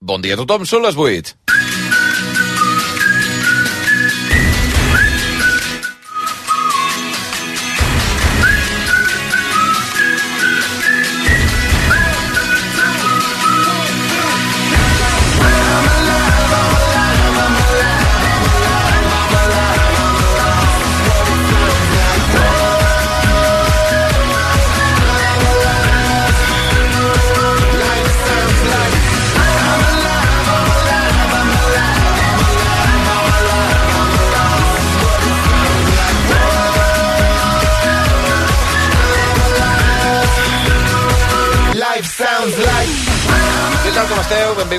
Bon dia a tothom, són les 8.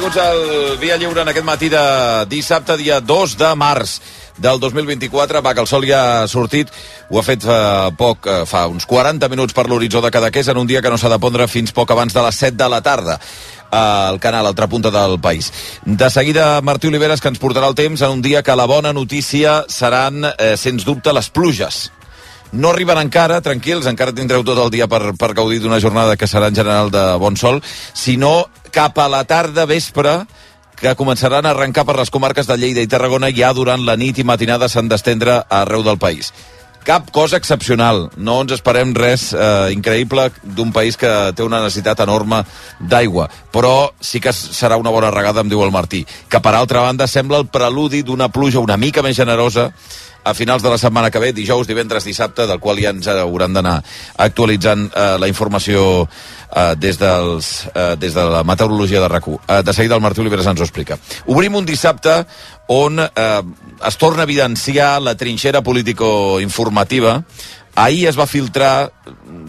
Benvinguts al Via Lliure en aquest matí de dissabte, dia 2 de març del 2024. Va, que el sol ja ha sortit. Ho ha fet fa poc, eh, fa uns 40 minuts per l'horitzó de Cadaqués, en un dia que no s'ha de pondre fins poc abans de les 7 de la tarda al canal, altra punta del país. De seguida, Martí Oliveres, que ens portarà el temps en un dia que la bona notícia seran, eh, sens dubte, les pluges. No arriben encara, tranquils, encara tindreu tot el dia per, per gaudir d'una jornada que serà en general de bon sol, sinó cap a la tarda, vespre, que començaran a arrencar per les comarques de Lleida i Tarragona. Ja durant la nit i matinada s'han d'estendre arreu del país. Cap cosa excepcional, no ens esperem res eh, increïble d'un país que té una necessitat enorme d'aigua, però sí que serà una bona regada, em diu el Martí, que per altra banda sembla el preludi d'una pluja una mica més generosa a finals de la setmana que ve, dijous, divendres, dissabte, del qual ja ens hauran d'anar actualitzant eh, la informació eh, des, dels, eh, des de la meteorologia de RAC1. Eh, de seguida el Martí Oliveres ens ho explica. Obrim un dissabte on eh, es torna a evidenciar la trinxera político-informativa Ahir es va filtrar,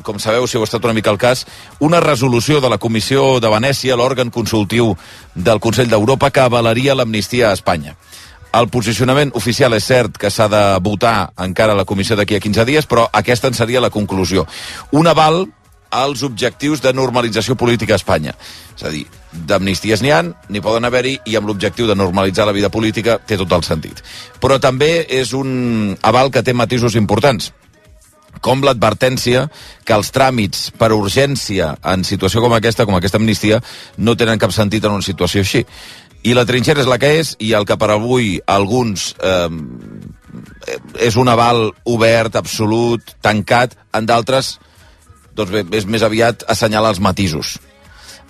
com sabeu, si heu estat una mica al cas, una resolució de la Comissió de Venècia, l'òrgan consultiu del Consell d'Europa, que avalaria l'amnistia a Espanya. El posicionament oficial és cert que s'ha de votar encara a la comissió d'aquí a 15 dies, però aquesta en seria la conclusió. Un aval als objectius de normalització política a Espanya. És a dir, d'amnisties n'hi han, n'hi poden haver-hi, i amb l'objectiu de normalitzar la vida política té tot el sentit. Però també és un aval que té matisos importants com l'advertència que els tràmits per urgència en situació com aquesta, com aquesta amnistia, no tenen cap sentit en una situació així. I la trinxera és la que és, i el que per avui alguns eh, és un aval obert, absolut, tancat, en d'altres doncs bé, és més aviat assenyalar els matisos.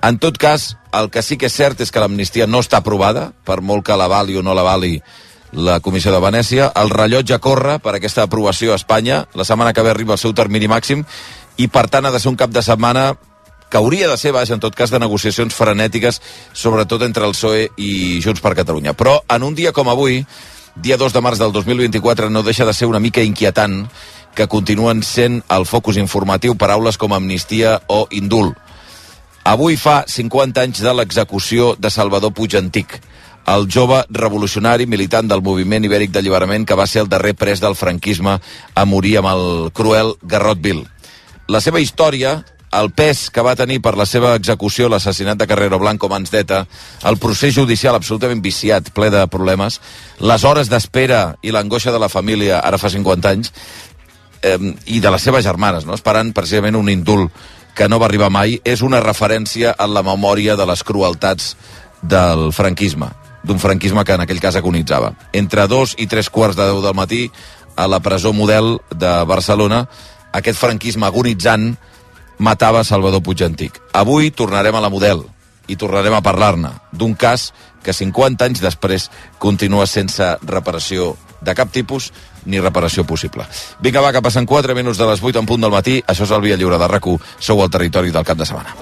En tot cas, el que sí que és cert és que l'amnistia no està aprovada, per molt que l'avali o no l'avali la Comissió de Venècia. El rellotge corre per aquesta aprovació a Espanya. La setmana que ve arriba el seu termini màxim i, per tant, ha de ser un cap de setmana que hauria de ser, vaja, en tot cas, de negociacions frenètiques, sobretot entre el PSOE i Junts per Catalunya. Però en un dia com avui, dia 2 de març del 2024, no deixa de ser una mica inquietant que continuen sent el focus informatiu paraules com amnistia o indult. Avui fa 50 anys de l'execució de Salvador Puig Antic, el jove revolucionari militant del moviment ibèric d'alliberament que va ser el darrer pres del franquisme a morir amb el cruel Garrot Vil. La seva història, el pes que va tenir per la seva execució l'assassinat de Carrero Blanco Mansdeta, el procés judicial absolutament viciat, ple de problemes, les hores d'espera i l'angoixa de la família ara fa 50 anys, eh, i de les seves germanes, no? esperant precisament un indult que no va arribar mai, és una referència en la memòria de les crueltats del franquisme d'un franquisme que en aquell cas agonitzava. Entre dos i tres quarts de deu del matí, a la presó model de Barcelona, aquest franquisme agonitzant matava Salvador Puig Antic. Avui tornarem a la model i tornarem a parlar-ne d'un cas que 50 anys després continua sense reparació de cap tipus ni reparació possible. Vinga, va, que passen 4 minuts de les 8 en punt del matí. Això és el Via Lliure de rac Sou al territori del cap de setmana.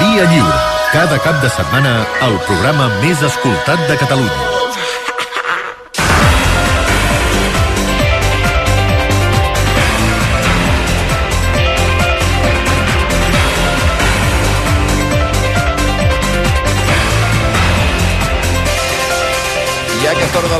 Via Lliure. Cada cap de setmana, el programa més escoltat de Catalunya.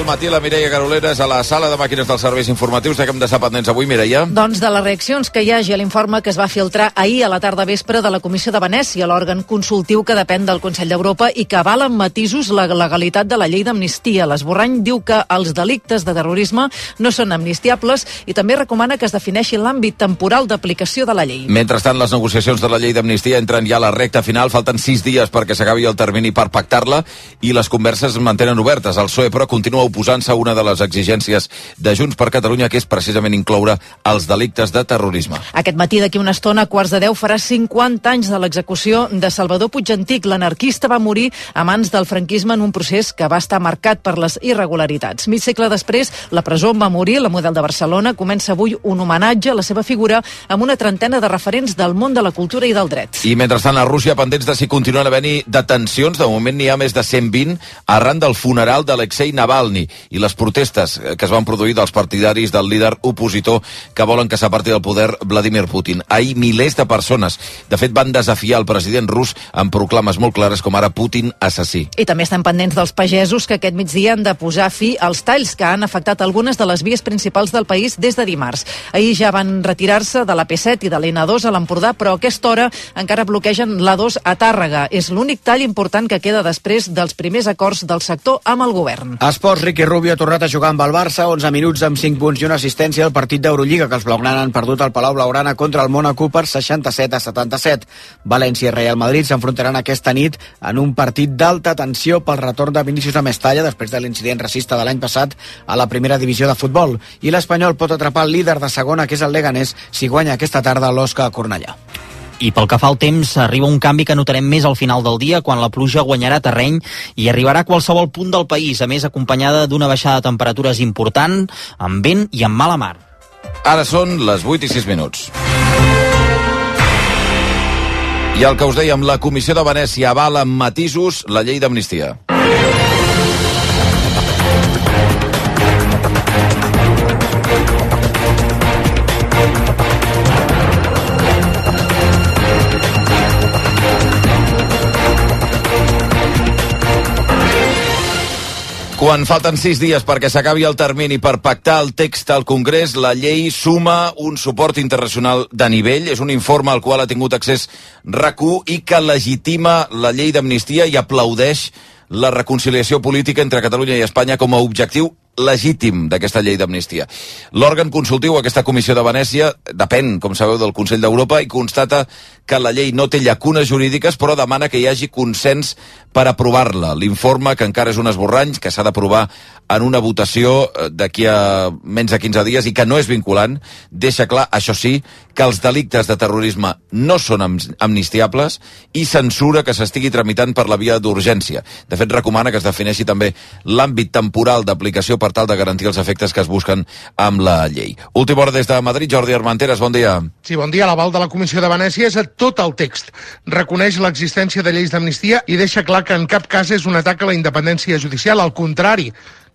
Del matí, la Mireia Caroleres a la sala de màquines dels serveis informatius. De què hem d'estar pendents avui, Mireia? Doncs de les reaccions que hi hagi a l'informe que es va filtrar ahir a la tarda vespre de la Comissió de Venècia, l'òrgan consultiu que depèn del Consell d'Europa i que avala amb matisos la legalitat de la llei d'amnistia. L'esborrany diu que els delictes de terrorisme no són amnistiables i també recomana que es defineixi l'àmbit temporal d'aplicació de la llei. Mentrestant, les negociacions de la llei d'amnistia entren ja a la recta final. Falten sis dies perquè s'acabi el termini per pactar-la i les converses es mantenen obertes. El PSOE, però, continua oposant-se a una de les exigències de Junts per Catalunya, que és precisament incloure els delictes de terrorisme. Aquest matí, d'aquí una estona, a quarts de deu, farà 50 anys de l'execució de Salvador Puigantic. L'anarquista va morir a mans del franquisme en un procés que va estar marcat per les irregularitats. Mig segle després, la presó va morir, la model de Barcelona comença avui un homenatge a la seva figura amb una trentena de referents del món de la cultura i del dret. I mentrestant, a Rússia, pendents de si continuen havent-hi detencions, de moment n'hi ha més de 120 arran del funeral d'Alexei Navalny i les protestes que es van produir dels partidaris del líder opositor que volen que s'aparti del poder Vladimir Putin. Ahir milers de persones, de fet, van desafiar el president rus amb proclames molt clares com ara Putin assassí. I també estan pendents dels pagesos que aquest migdia han de posar fi als talls que han afectat algunes de les vies principals del país des de dimarts. Ahir ja van retirar-se de la P7 i de l'N2 a l'Empordà, però a aquesta hora encara bloquegen l'A2 a Tàrrega. És l'únic tall important que queda després dels primers acords del sector amb el govern. Esports, Ricky Rubio ha tornat a jugar amb el Barça, 11 minuts amb 5 punts i una assistència al partit d'Eurolliga que els blaugrana han perdut al Palau Blaugrana contra el Mónaco per 67 a 77. València i Real Madrid s'enfrontaran aquesta nit en un partit d'alta tensió pel retorn de Vinícius a Mestalla després de l'incident racista de l'any passat a la primera divisió de futbol. I l'Espanyol pot atrapar el líder de segona, que és el Leganés, si guanya aquesta tarda l'Osca a Cornellà. I pel que fa al temps, arriba un canvi que notarem més al final del dia, quan la pluja guanyarà terreny i arribarà a qualsevol punt del país, a més acompanyada d'una baixada de temperatures important, amb vent i amb mala mar. Ara són les 8 i 6 minuts. I el que us dèiem, la Comissió de Venècia avala amb matisos la llei d'amnistia. Quan falten sis dies perquè s'acabi el termini per pactar el text al Congrés, la llei suma un suport internacional de nivell. És un informe al qual ha tingut accés rac i que legitima la llei d'amnistia i aplaudeix la reconciliació política entre Catalunya i Espanya com a objectiu legítim d'aquesta llei d'amnistia. L'òrgan consultiu, aquesta comissió de Venècia, depèn, com sabeu, del Consell d'Europa i constata que la llei no té llacunes jurídiques, però demana que hi hagi consens per aprovar-la. L'informe, que encara és un esborrany, que s'ha d'aprovar en una votació eh, d'aquí a menys de 15 dies i que no és vinculant, deixa clar, això sí, que els delictes de terrorisme no són amnistiables i censura que s'estigui tramitant per la via d'urgència. De fet, recomana que es defineixi també l'àmbit temporal d'aplicació per tal de garantir els efectes que es busquen amb la llei. Última hora des de Madrid, Jordi Armenteres, bon dia. Sí, bon dia. L'aval de la Comissió de Venècia és a tot el text. Reconeix l'existència de lleis d'amnistia i deixa clar que en cap cas és un atac a la independència judicial. Al contrari,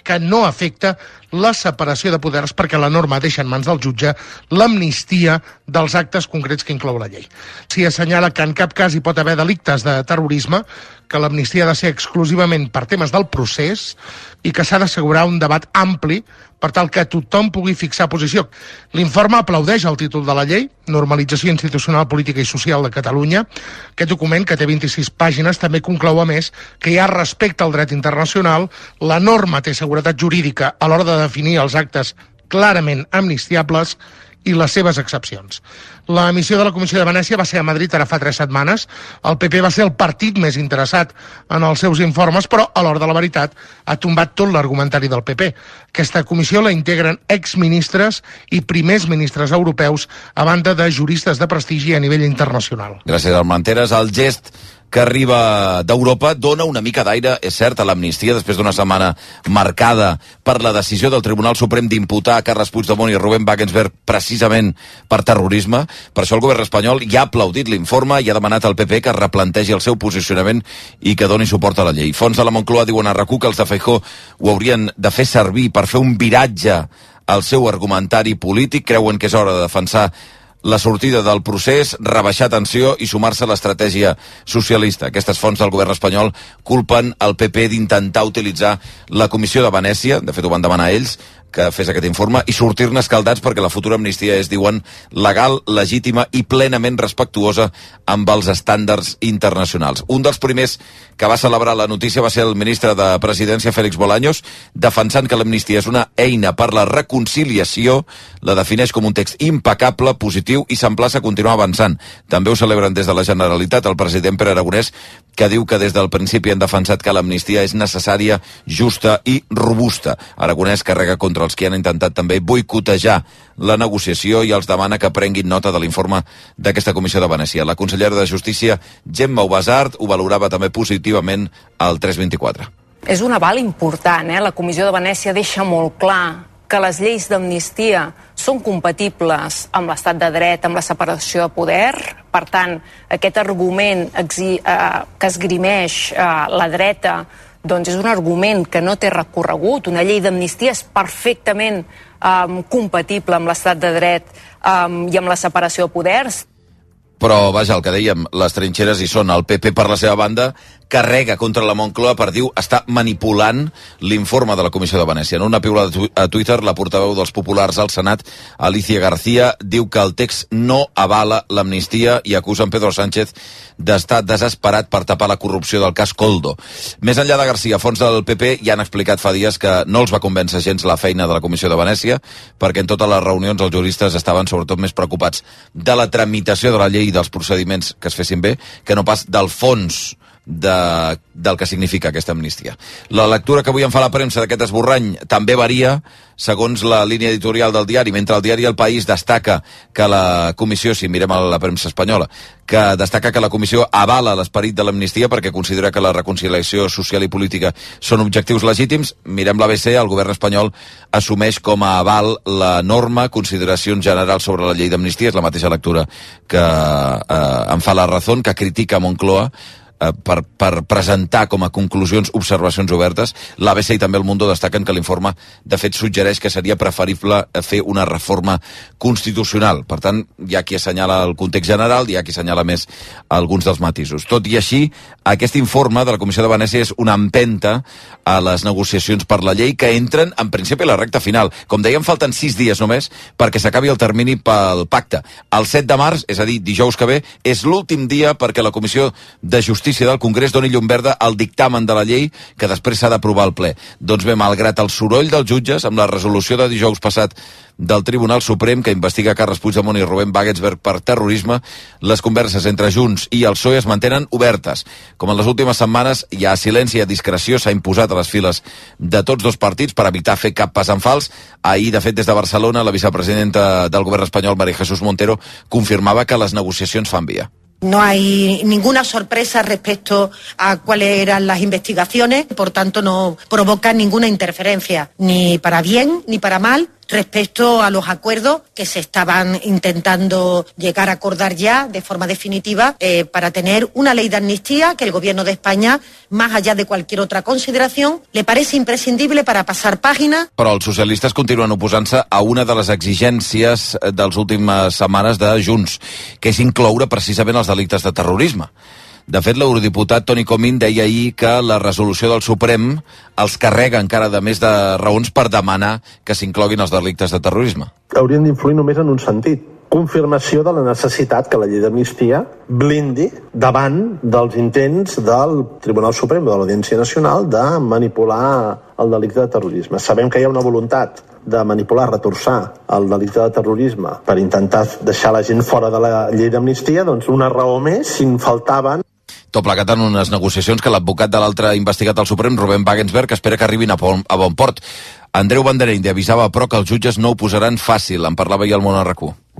que no afecta la separació de poders perquè la norma deixa en mans del jutge l'amnistia dels actes concrets que inclou la llei. S'hi assenyala que en cap cas hi pot haver delictes de terrorisme, que l'amnistia ha de ser exclusivament per temes del procés i que s'ha d'assegurar un debat ampli per tal que tothom pugui fixar posició. L'informe aplaudeix el títol de la llei, Normalització Institucional, Política i Social de Catalunya. Aquest document, que té 26 pàgines, també conclou a més que hi ha respecte al dret internacional, la norma té seguretat jurídica a l'hora de definir els actes clarament amnistiables i les seves excepcions. La missió de la Comissió de Venècia va ser a Madrid ara fa tres setmanes. El PP va ser el partit més interessat en els seus informes, però a l'hora de la veritat ha tombat tot l'argumentari del PP. Aquesta comissió la integren exministres i primers ministres europeus a banda de juristes de prestigi a nivell internacional. Gràcies, Almanteres. El gest que arriba d'Europa dona una mica d'aire, és cert, a l'amnistia després d'una setmana marcada per la decisió del Tribunal Suprem d'imputar Carles Puigdemont i Rubén Wagensberg precisament per terrorisme. Per això el govern espanyol ja ha aplaudit l'informe i ha demanat al PP que replantegi el seu posicionament i que doni suport a la llei. Fons de la Moncloa diuen a rac que els de Feijó ho haurien de fer servir per fer un viratge al seu argumentari polític. Creuen que és hora de defensar la sortida del procés, rebaixar tensió i sumar-se a l'estratègia socialista. Aquestes fonts del govern espanyol culpen el PP d'intentar utilitzar la Comissió de Venècia, de fet ho van demanar ells, que fes aquest informe i sortir-ne escaldats perquè la futura amnistia és, diuen, legal, legítima i plenament respectuosa amb els estàndards internacionals. Un dels primers que va celebrar la notícia va ser el ministre de Presidència, Félix Bolaños, defensant que l'amnistia és una eina per la reconciliació, la defineix com un text impecable, positiu i s'emplaça a continuar avançant. També ho celebren des de la Generalitat el president Pere Aragonès, que diu que des del principi han defensat que l'amnistia és necessària, justa i robusta. Aragonès carrega contra els que han intentat també boicotejar la negociació i els demana que prenguin nota de l'informe d'aquesta Comissió de Venècia. La consellera de Justícia, Gemma Ubasart, ho valorava també positivament al 324. És un aval important, eh? La Comissió de Venècia deixa molt clar que les lleis d'amnistia són compatibles amb l'estat de dret, amb la separació de poder. Per tant, aquest argument eh, que esgrimeix eh, la dreta doncs és un argument que no té recorregut. Una llei d'amnistia és perfectament um, compatible amb l'estat de dret um, i amb la separació de poders. Però, vaja, el que dèiem, les trinxeres hi són. El PP, per la seva banda, carrega contra la Moncloa per, diu, està manipulant l'informe de la Comissió de Venècia. En una piula a Twitter, la portaveu dels populars al Senat, Alicia García, diu que el text no avala l'amnistia i acusa en Pedro Sánchez d'estar desesperat per tapar la corrupció del cas Coldo. Més enllà de García, fons del PP ja han explicat fa dies que no els va convèncer gens la feina de la Comissió de Venècia, perquè en totes les reunions els juristes estaven sobretot més preocupats de la tramitació de la llei i dels procediments que es fessin bé, que no pas del fons de, del que significa aquesta amnistia. La lectura que avui en fa la premsa d'aquest esborrany també varia segons la línia editorial del diari, mentre el diari El País destaca que la comissió, si mirem a la premsa espanyola, que destaca que la comissió avala l'esperit de l'amnistia perquè considera que la reconciliació social i política són objectius legítims, mirem l'ABC, el govern espanyol assumeix com a aval la norma, consideracions generals sobre la llei d'amnistia, és la mateixa lectura que eh, en fa la Razón, que critica Moncloa, eh, per, per presentar com a conclusions observacions obertes. L'ABC i també el Mundo destaquen que l'informe de fet suggereix que seria preferible eh, fer una reforma constitucional. Per tant, hi ha qui assenyala el context general, hi ha qui assenyala més alguns dels matisos. Tot i així, aquest informe de la Comissió de Venècia és una empenta a les negociacions per la llei que entren, en principi, a la recta final. Com dèiem, falten sis dies només perquè s'acabi el termini pel pacte. El 7 de març, és a dir, dijous que ve, és l'últim dia perquè la Comissió de Justícia Justícia del Congrés doni llum verda al dictamen de la llei que després s'ha d'aprovar al ple. Doncs bé, malgrat el soroll dels jutges, amb la resolució de dijous passat del Tribunal Suprem que investiga Carles Puigdemont i Rubén Wagensberg per terrorisme, les converses entre Junts i el PSOE es mantenen obertes. Com en les últimes setmanes, hi ha silenci i discreció s'ha imposat a les files de tots dos partits per evitar fer cap pas en fals. Ahir, de fet, des de Barcelona, la vicepresidenta del govern espanyol, María Jesús Montero, confirmava que les negociacions fan via. No hay ninguna sorpresa respecto a cuáles eran las investigaciones, por tanto no provoca ninguna interferencia, ni para bien ni para mal, respecto a los acuerdos que se estaban intentando llegar a acordar ya de forma definitiva eh, para tener una ley de amnistía que el Gobierno de España, más allá de cualquier otra consideración, le parece imprescindible para pasar página. Però els socialistes continuen oposant-se a una de les exigències de les últimes setmanes de Junts, que és incloure precisament els delictes de terrorisme. De fet, l'eurodiputat Toni Comín deia ahir que la resolució del Suprem els carrega encara de més de raons per demanar que s'incloguin els delictes de terrorisme. Haurien d'influir només en un sentit, confirmació de la necessitat que la llei d'amnistia blindi davant dels intents del Tribunal Suprem de l'Audiència Nacional de manipular el delicte de terrorisme. Sabem que hi ha una voluntat de manipular, retorçar el delicte de terrorisme per intentar deixar la gent fora de la llei d'amnistia, doncs una raó més si en faltaven tot plegat en unes negociacions que l'advocat de l'altre investigat al Suprem, Rubén Wagensberg, espera que arribin a bon, a bon port. Andreu Bandereny avisava, però, que els jutges no ho posaran fàcil. En parlava ahir al món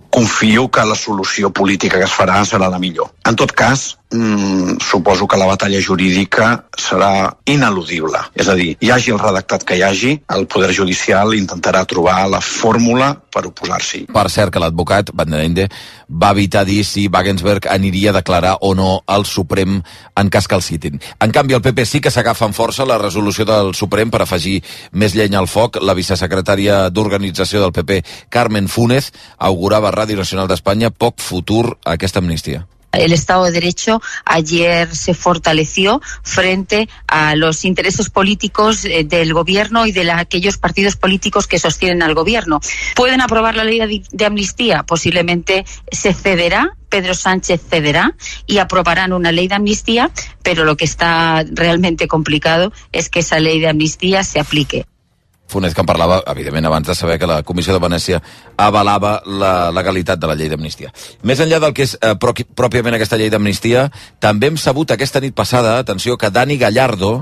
Confio que la solució política que es farà serà la millor. En tot cas, mm, suposo que la batalla jurídica serà ineludible. És a dir, hi hagi el redactat que hi hagi, el Poder Judicial intentarà trobar la fórmula per oposar-s'hi. Per cert que l'advocat, Van den Ende, va evitar dir si Wagensberg aniria a declarar o no al Suprem en cas que el citin. En canvi, el PP sí que s'agafa amb força la resolució del Suprem per afegir més llenya al foc. La vicesecretària d'Organització del PP, Carmen Funes, augurava a Ràdio Nacional d'Espanya poc futur a aquesta amnistia. el Estado de Derecho ayer se fortaleció frente a los intereses políticos eh, del gobierno y de aquellos partidos políticos que sostienen al gobierno. ¿Pueden aprobar la ley de amnistía? Posiblemente se cederá Pedro Sánchez cederá y aprobarán una ley de amnistía, pero lo que está realmente complicado es que esa ley de amnistía se aplique. Funes que en parlava, evidentment, abans de saber que la Comissió de Venècia avalava la legalitat de la llei d'amnistia. Més enllà del que és eh, pro pròpiament aquesta llei d'amnistia, també hem sabut aquesta nit passada, atenció, que Dani Gallardo,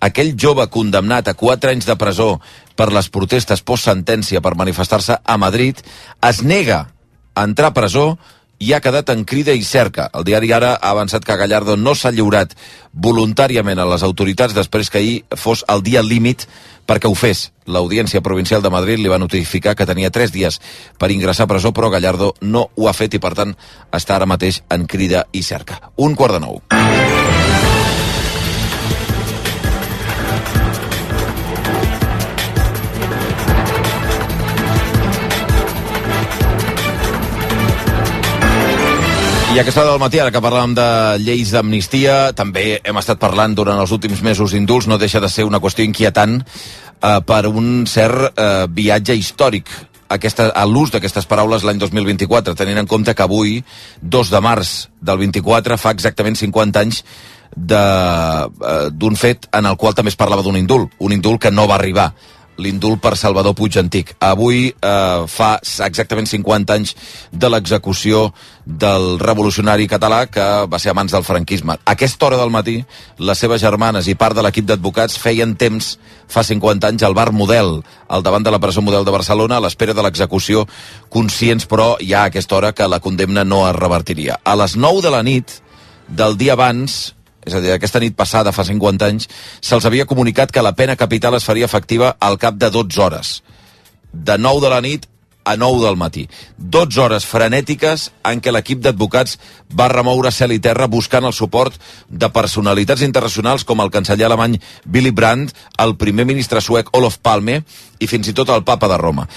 aquell jove condemnat a 4 anys de presó per les protestes post-sentència per manifestar-se a Madrid, es nega a entrar a presó i ha quedat en crida i cerca. El diari Ara ha avançat que Gallardo no s'ha lliurat voluntàriament a les autoritats després que ahir fos el dia límit perquè ho fes. L'Audiència Provincial de Madrid li va notificar que tenia tres dies per ingressar a presó, però Gallardo no ho ha fet i, per tant, està ara mateix en crida i cerca. Un quart de nou. I aquesta hora del matí, ara que parlàvem de lleis d'amnistia, també hem estat parlant durant els últims mesos d'indults, no deixa de ser una qüestió inquietant eh, per un cert eh, viatge històric. Aquesta, a l'ús d'aquestes paraules l'any 2024, tenint en compte que avui, 2 de març del 24, fa exactament 50 anys eh, d'un fet en el qual també es parlava d'un indult, un indult que no va arribar. L'indult per Salvador Puig Antic. Avui eh, fa exactament 50 anys de l'execució del revolucionari català que va ser a mans del franquisme. A aquesta hora del matí, les seves germanes i part de l'equip d'advocats feien temps, fa 50 anys, al bar Model, al davant de la presó Model de Barcelona, a l'espera de l'execució, conscients, però, ja a aquesta hora que la condemna no es revertiria. A les 9 de la nit del dia abans, és a dir, aquesta nit passada, fa 50 anys, se'ls havia comunicat que la pena capital es faria efectiva al cap de 12 hores. De 9 de la nit a 9 del matí. 12 hores frenètiques en què l'equip d'advocats va remoure cel i terra buscant el suport de personalitats internacionals com el canceller alemany Willy Brandt, el primer ministre suec Olof Palme i fins i tot el papa de Roma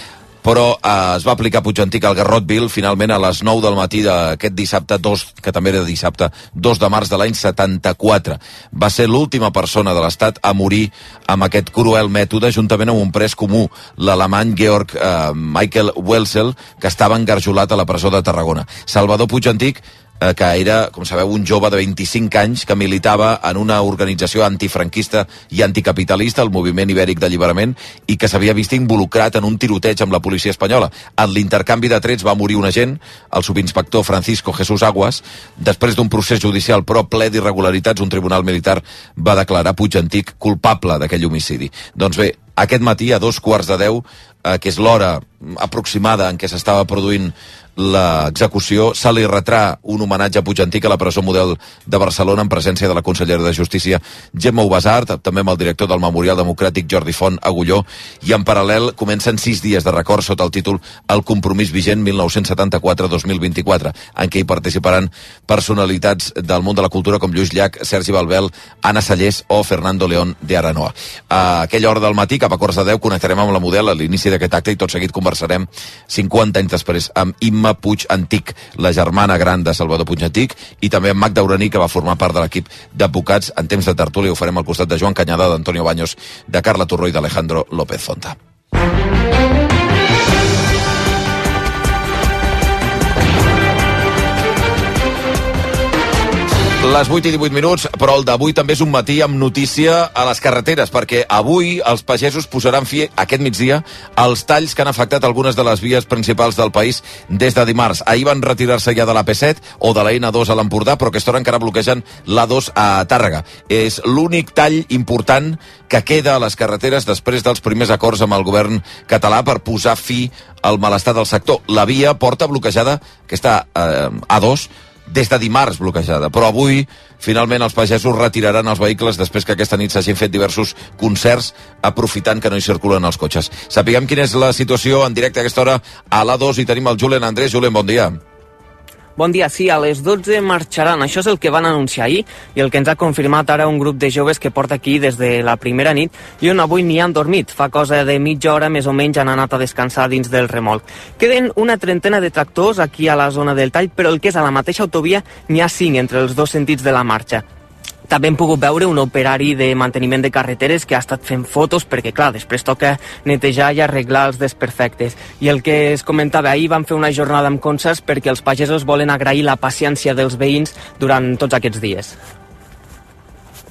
però eh, es va aplicar Puigantic al Garrotville finalment a les 9 del matí d'aquest dissabte 2, que també era dissabte 2 de març de l'any 74. Va ser l'última persona de l'Estat a morir amb aquest cruel mètode juntament amb un pres comú, l'alemany Georg eh, Michael Welsel, que estava engarjolat a la presó de Tarragona. Salvador Puigantic eh, que era, com sabeu, un jove de 25 anys que militava en una organització antifranquista i anticapitalista, el Moviment Ibèric d'Alliberament, i que s'havia vist involucrat en un tiroteig amb la policia espanyola. En l'intercanvi de trets va morir un agent, el subinspector Francisco Jesús Aguas. Després d'un procés judicial però ple d'irregularitats, un tribunal militar va declarar Puig Antic culpable d'aquell homicidi. Doncs bé, aquest matí, a dos quarts de deu, eh, que és l'hora aproximada en què s'estava produint l'execució, se li retrà un homenatge a Puig Antic a la presó model de Barcelona en presència de la consellera de Justícia Gemma Ubasart, també amb el director del Memorial Democràtic Jordi Font Agulló, i en paral·lel comencen sis dies de record sota el títol El compromís vigent 1974-2024, en què hi participaran personalitats del món de la cultura com Lluís Llach, Sergi Balbel, Anna Sallés o Fernando León de Aranoa. A aquella hora del matí, cap a quarts de 10, connectarem amb la model a l'inici d'aquest acte i tot seguit conversarem 50 anys després amb Imma Puig Antic, la germana gran de Salvador Puig Antic, i també amb Magda Uraní, que va formar part de l'equip d'advocats en temps de tertúlia. Ho farem al costat de Joan Canyada, d'Antonio Baños, de Carla Torró i d'Alejandro López Fonta. Les 8 i 18 minuts, però el d'avui també és un matí amb notícia a les carreteres, perquè avui els pagesos posaran fi aquest migdia als talls que han afectat algunes de les vies principals del país des de dimarts. Ahir van retirar-se ja de l'AP7 o de la N2 a l'Empordà, però aquesta hora encara bloquegen l'A2 a Tàrrega. És l'únic tall important que queda a les carreteres després dels primers acords amb el govern català per posar fi al malestar del sector. La via porta bloquejada, aquesta eh, A2, des de dimarts bloquejada, però avui finalment els pagesos retiraran els vehicles després que aquesta nit s'hagin fet diversos concerts aprofitant que no hi circulen els cotxes. Sapiguem quina és la situació en directe a aquesta hora a l'A2 i tenim el Julen Andrés. Julen, bon dia. Bon dia, sí, a les 12 marxaran. Això és el que van anunciar ahir i el que ens ha confirmat ara un grup de joves que porta aquí des de la primera nit i on avui n'hi han dormit. Fa cosa de mitja hora més o menys han anat a descansar dins del remolc. Queden una trentena de tractors aquí a la zona del tall, però el que és a la mateixa autovia n'hi ha cinc entre els dos sentits de la marxa. També hem pogut veure un operari de manteniment de carreteres que ha estat fent fotos perquè, clar, després toca netejar i arreglar els desperfectes. I el que es comentava ahir, van fer una jornada amb concerts perquè els pagesos volen agrair la paciència dels veïns durant tots aquests dies.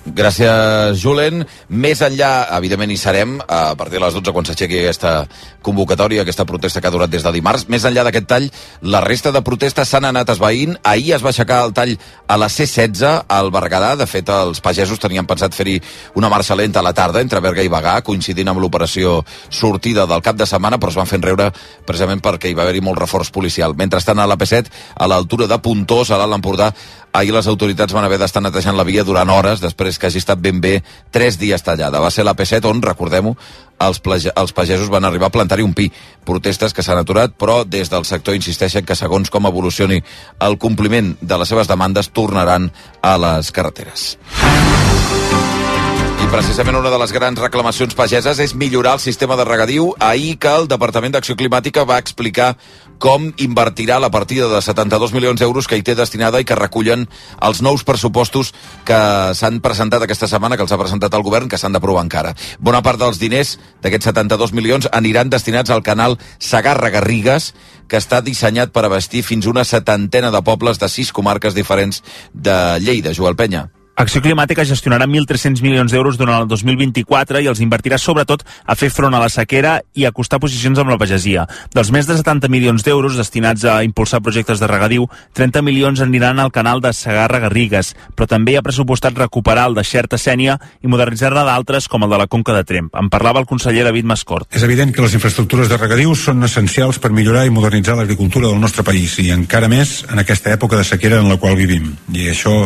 Gràcies, Julen. Més enllà, evidentment hi serem, a partir de les 12 quan s'aixequi aquesta convocatòria, aquesta protesta que ha durat des de dimarts. Més enllà d'aquest tall, la resta de protestes s'han anat esvaint. Ahir es va aixecar el tall a la C-16 al Berguedà. De fet, els pagesos tenien pensat fer-hi una marxa lenta a la tarda entre Berga i Bagà, coincidint amb l'operació sortida del cap de setmana, però es van fer enreure precisament perquè hi va haver-hi molt reforç policial. Mentrestant, a la P7, a l'altura de Puntós, a l'Alt Empordà, ahir les autoritats van haver d'estar netejant la via durant hores després que hagi estat ben bé tres dies tallada. Va ser la P7 on, recordem-ho, els, els pagesos van arribar a plantar-hi un pi. Protestes que s'han aturat, però des del sector insisteixen que segons com evolucioni el compliment de les seves demandes tornaran a les carreteres. I precisament una de les grans reclamacions pageses és millorar el sistema de regadiu. Ahir que el Departament d'Acció Climàtica va explicar com invertirà la partida de 72 milions d'euros que hi té destinada i que recullen els nous pressupostos que s'han presentat aquesta setmana, que els ha presentat el govern, que s'han d'aprovar encara. Bona part dels diners d'aquests 72 milions aniran destinats al canal Sagarra-Garrigues, que està dissenyat per abastir fins una setantena de pobles de sis comarques diferents de Lleida. Joel Penya. Acció Climàtica gestionarà 1.300 milions d'euros durant el 2024 i els invertirà sobretot a fer front a la sequera i a acostar posicions amb la pagesia. Dels més de 70 milions d'euros destinats a impulsar projectes de regadiu, 30 milions aniran al canal de Segarra-Garrigues, però també ha pressupostat recuperar el de Xerta Sènia i modernitzar-ne d'altres com el de la Conca de Tremp. En parlava el conseller David Mascort. És evident que les infraestructures de regadiu són essencials per millorar i modernitzar l'agricultura del nostre país i encara més en aquesta època de sequera en la qual vivim. I això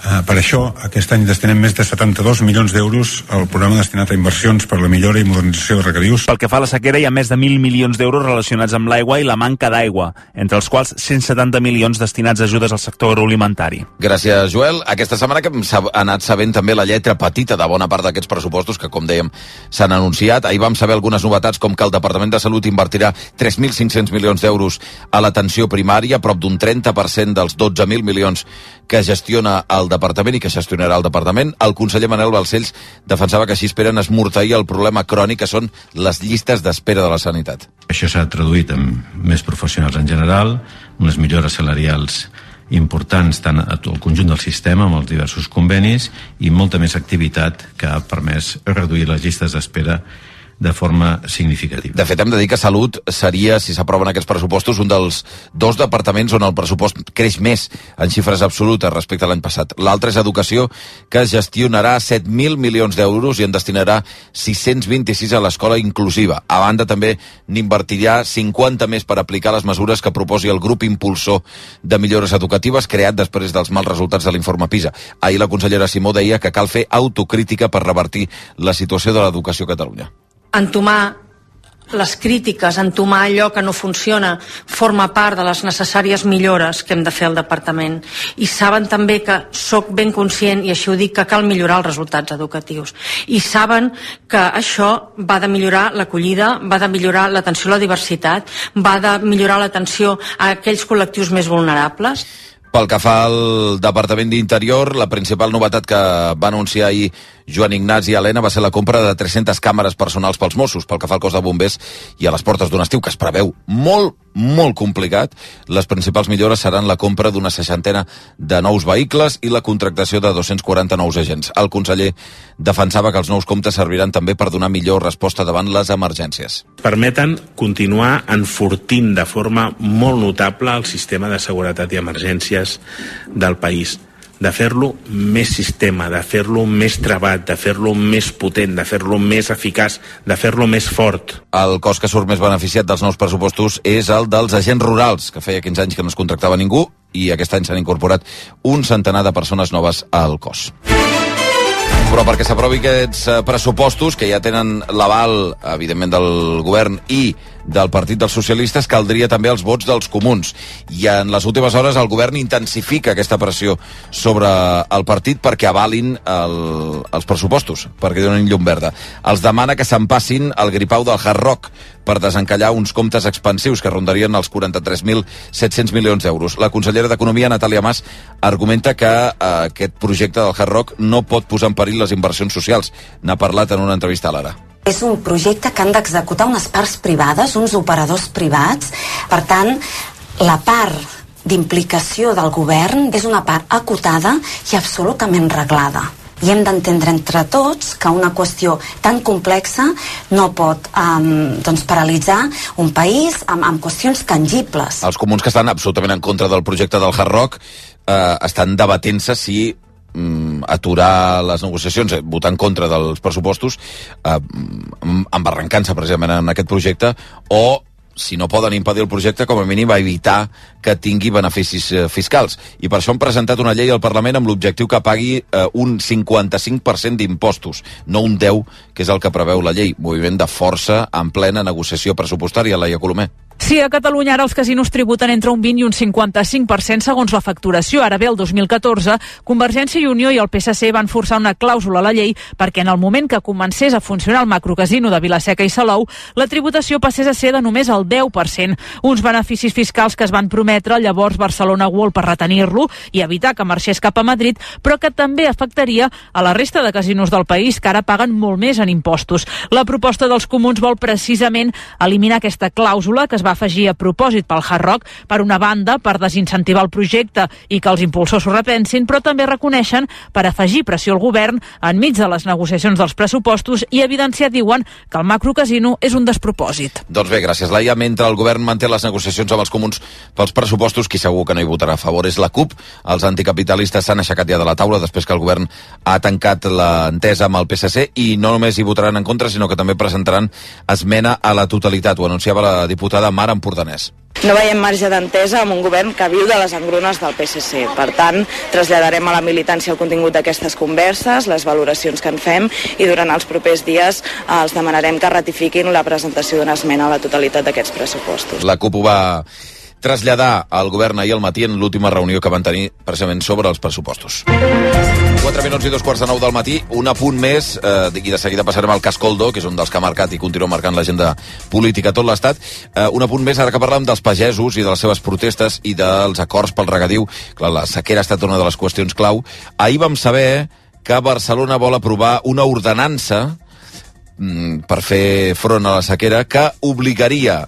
Uh, per això, aquest any destinem més de 72 milions d'euros al programa destinat a inversions per la millora i modernització de regadius. Pel que fa a la sequera, hi ha més de 1.000 milions d'euros relacionats amb l'aigua i la manca d'aigua, entre els quals 170 milions destinats a ajudes al sector agroalimentari. Gràcies, Joel. Aquesta setmana que hem anat sabent també la lletra petita de bona part d'aquests pressupostos que, com dèiem, s'han anunciat. Ahir vam saber algunes novetats, com que el Departament de Salut invertirà 3.500 milions d'euros a l'atenció primària, prop d'un 30% dels 12.000 milions que gestiona el departament i que gestionarà el departament. El conseller Manel Balcells defensava que així esperen esmorteir el problema crònic que són les llistes d'espera de la sanitat. Això s'ha traduït en més professionals en general, unes millores salarials importants tant a tot el conjunt del sistema amb els diversos convenis i molta més activitat que ha permès reduir les llistes d'espera de forma significativa. De fet, hem de dir que Salut seria, si s'aproven aquests pressupostos, un dels dos departaments on el pressupost creix més en xifres absolutes respecte a l'any passat. L'altre és Educació, que gestionarà 7.000 milions d'euros i en destinarà 626 a l'escola inclusiva. A banda, també n'invertirà 50 més per aplicar les mesures que proposi el grup impulsor de millores educatives creat després dels mals resultats de l'informe PISA. Ahir la consellera Simó deia que cal fer autocrítica per revertir la situació de l'educació a Catalunya entomar les crítiques, entomar allò que no funciona, forma part de les necessàries millores que hem de fer al departament. I saben també que sóc ben conscient, i així ho dic, que cal millorar els resultats educatius. I saben que això va de millorar l'acollida, va de millorar l'atenció a la diversitat, va de millorar l'atenció a aquells col·lectius més vulnerables. Pel que fa al Departament d'Interior, la principal novetat que va anunciar ahir Joan Ignasi Helena va ser la compra de 300 càmeres personals pels Mossos, pel que fa al cos de bombers i a les portes d'un estiu que es preveu molt, molt complicat. Les principals millores seran la compra d'una seixantena de nous vehicles i la contractació de 240 nous agents. El conseller defensava que els nous comptes serviran també per donar millor resposta davant les emergències. Permeten continuar enfortint de forma molt notable el sistema de seguretat i emergències del país de fer-lo més sistema, de fer-lo més trebat, de fer-lo més potent, de fer-lo més eficaç, de fer-lo més fort. El cos que surt més beneficiat dels nous pressupostos és el dels agents rurals, que feia 15 anys que no es contractava ningú i aquest any s'han incorporat un centenar de persones noves al cos. Però perquè s'aprovi aquests eh, pressupostos, que ja tenen l'aval, evidentment, del govern i del Partit dels Socialistes, caldria també els vots dels comuns. I en les últimes hores el govern intensifica aquesta pressió sobre el partit perquè avalin el, els pressupostos, perquè donin llum verda. Els demana que s'empassin el gripau del Hard Rock per desencallar uns comptes expansius que rondarien els 43.700 milions d'euros. La consellera d'Economia, Natàlia Mas, argumenta que eh, aquest projecte del Hard Rock no pot posar en perill les inversions socials. N'ha parlat en una entrevista a l'Ara. És un projecte que han d'executar unes parts privades, uns operadors privats. Per tant, la part d'implicació del govern és una part acotada i absolutament reglada. I hem d'entendre entre tots que una qüestió tan complexa no pot um, doncs, paralitzar un país amb, amb qüestions tangibles. Els comuns que estan absolutament en contra del projecte del Hard Rock eh, estan debatent-se si mm, aturar les negociacions, eh, votar en contra dels pressupostos, eh, embarrancant-se precisament en aquest projecte, o si no poden impedir el projecte, com a mínim a evitar que tingui beneficis eh, fiscals. I per això han presentat una llei al Parlament amb l'objectiu que pagui eh, un 55% d'impostos, no un 10, que és el que preveu la llei. Moviment de força en plena negociació pressupostària, Laia Colomer. Sí, a Catalunya ara els casinos tributen entre un 20 i un 55% segons la facturació. Ara bé, el 2014, Convergència i Unió i el PSC van forçar una clàusula a la llei perquè en el moment que comencés a funcionar el macrocasino de Vilaseca i Salou, la tributació passés a ser de només el 10%. Uns beneficis fiscals que es van prometre llavors Barcelona World per retenir-lo i evitar que marxés cap a Madrid, però que també afectaria a la resta de casinos del país, que ara paguen molt més en impostos. La proposta dels comuns vol precisament eliminar aquesta clàusula que es va va afegir a propòsit pel Hard Rock, per una banda, per desincentivar el projecte i que els impulsors s'ho repensin, però també reconeixen per afegir pressió al govern enmig de les negociacions dels pressupostos i evidenciar, diuen, que el macrocasino és un despropòsit. Doncs bé, gràcies, Laia. Mentre el govern manté les negociacions amb els comuns pels pressupostos, qui segur que no hi votarà a favor és la CUP. Els anticapitalistes s'han aixecat ja de la taula després que el govern ha tancat l'entesa amb el PSC i no només hi votaran en contra, sinó que també presentaran esmena a la totalitat. Ho anunciava la diputada Mar Empordanès. No veiem marge d'entesa amb un govern que viu de les engrunes del PSC. Per tant, traslladarem a la militància el contingut d'aquestes converses, les valoracions que en fem i durant els propers dies els demanarem que ratifiquin la presentació d'una esmena a la totalitat d'aquests pressupostos. La CUP ho va traslladar al govern ahir al matí en l'última reunió que van tenir precisament sobre els pressupostos. 4 minuts i dos quarts de nou del matí, un apunt més, eh, i de seguida passarem al cas Coldo, que és un dels que ha marcat i continua marcant l'agenda política a tot l'Estat. Eh, un apunt més, ara que parlem dels pagesos i de les seves protestes i dels acords pel regadiu. Clar, la sequera ha estat una de les qüestions clau. Ahir vam saber que Barcelona vol aprovar una ordenança mm, per fer front a la sequera que obligaria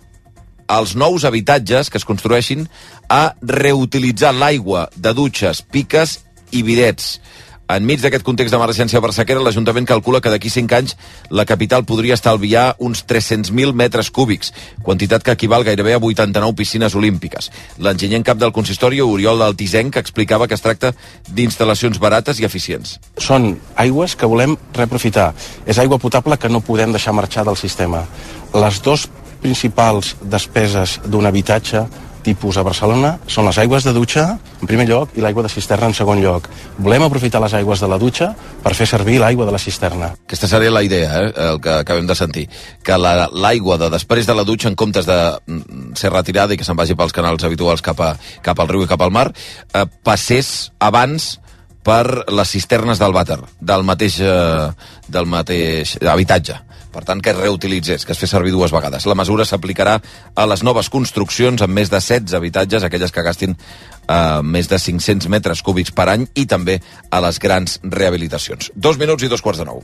als nous habitatges que es construeixin a reutilitzar l'aigua de dutxes, piques i bidets. Enmig d'aquest context d'emergència per sequera, l'Ajuntament calcula que d'aquí 5 anys la capital podria estalviar uns 300.000 metres cúbics, quantitat que equival gairebé a 89 piscines olímpiques. L'enginyer en cap del consistori, Oriol d'Altisenc, explicava que es tracta d'instal·lacions barates i eficients. Són aigües que volem reaprofitar. És aigua potable que no podem deixar marxar del sistema. Les dos principals despeses d'un habitatge tipus a Barcelona són les aigües de dutxa, en primer lloc, i l'aigua de cisterna en segon lloc. Volem aprofitar les aigües de la dutxa per fer servir l'aigua de la cisterna. Aquesta seria la idea, eh, el que acabem de sentir. Que l'aigua la, de després de la dutxa, en comptes de mm, ser retirada i que se'n vagi pels canals habituals cap, a, cap al riu i cap al mar, eh, passés abans per les cisternes del vàter, del mateix, eh, del mateix habitatge per tant, que es reutilitzés, que es fes servir dues vegades. La mesura s'aplicarà a les noves construccions amb més de 16 habitatges, aquelles que gastin eh, més de 500 metres cúbics per any, i també a les grans rehabilitacions. Dos minuts i dos quarts de nou.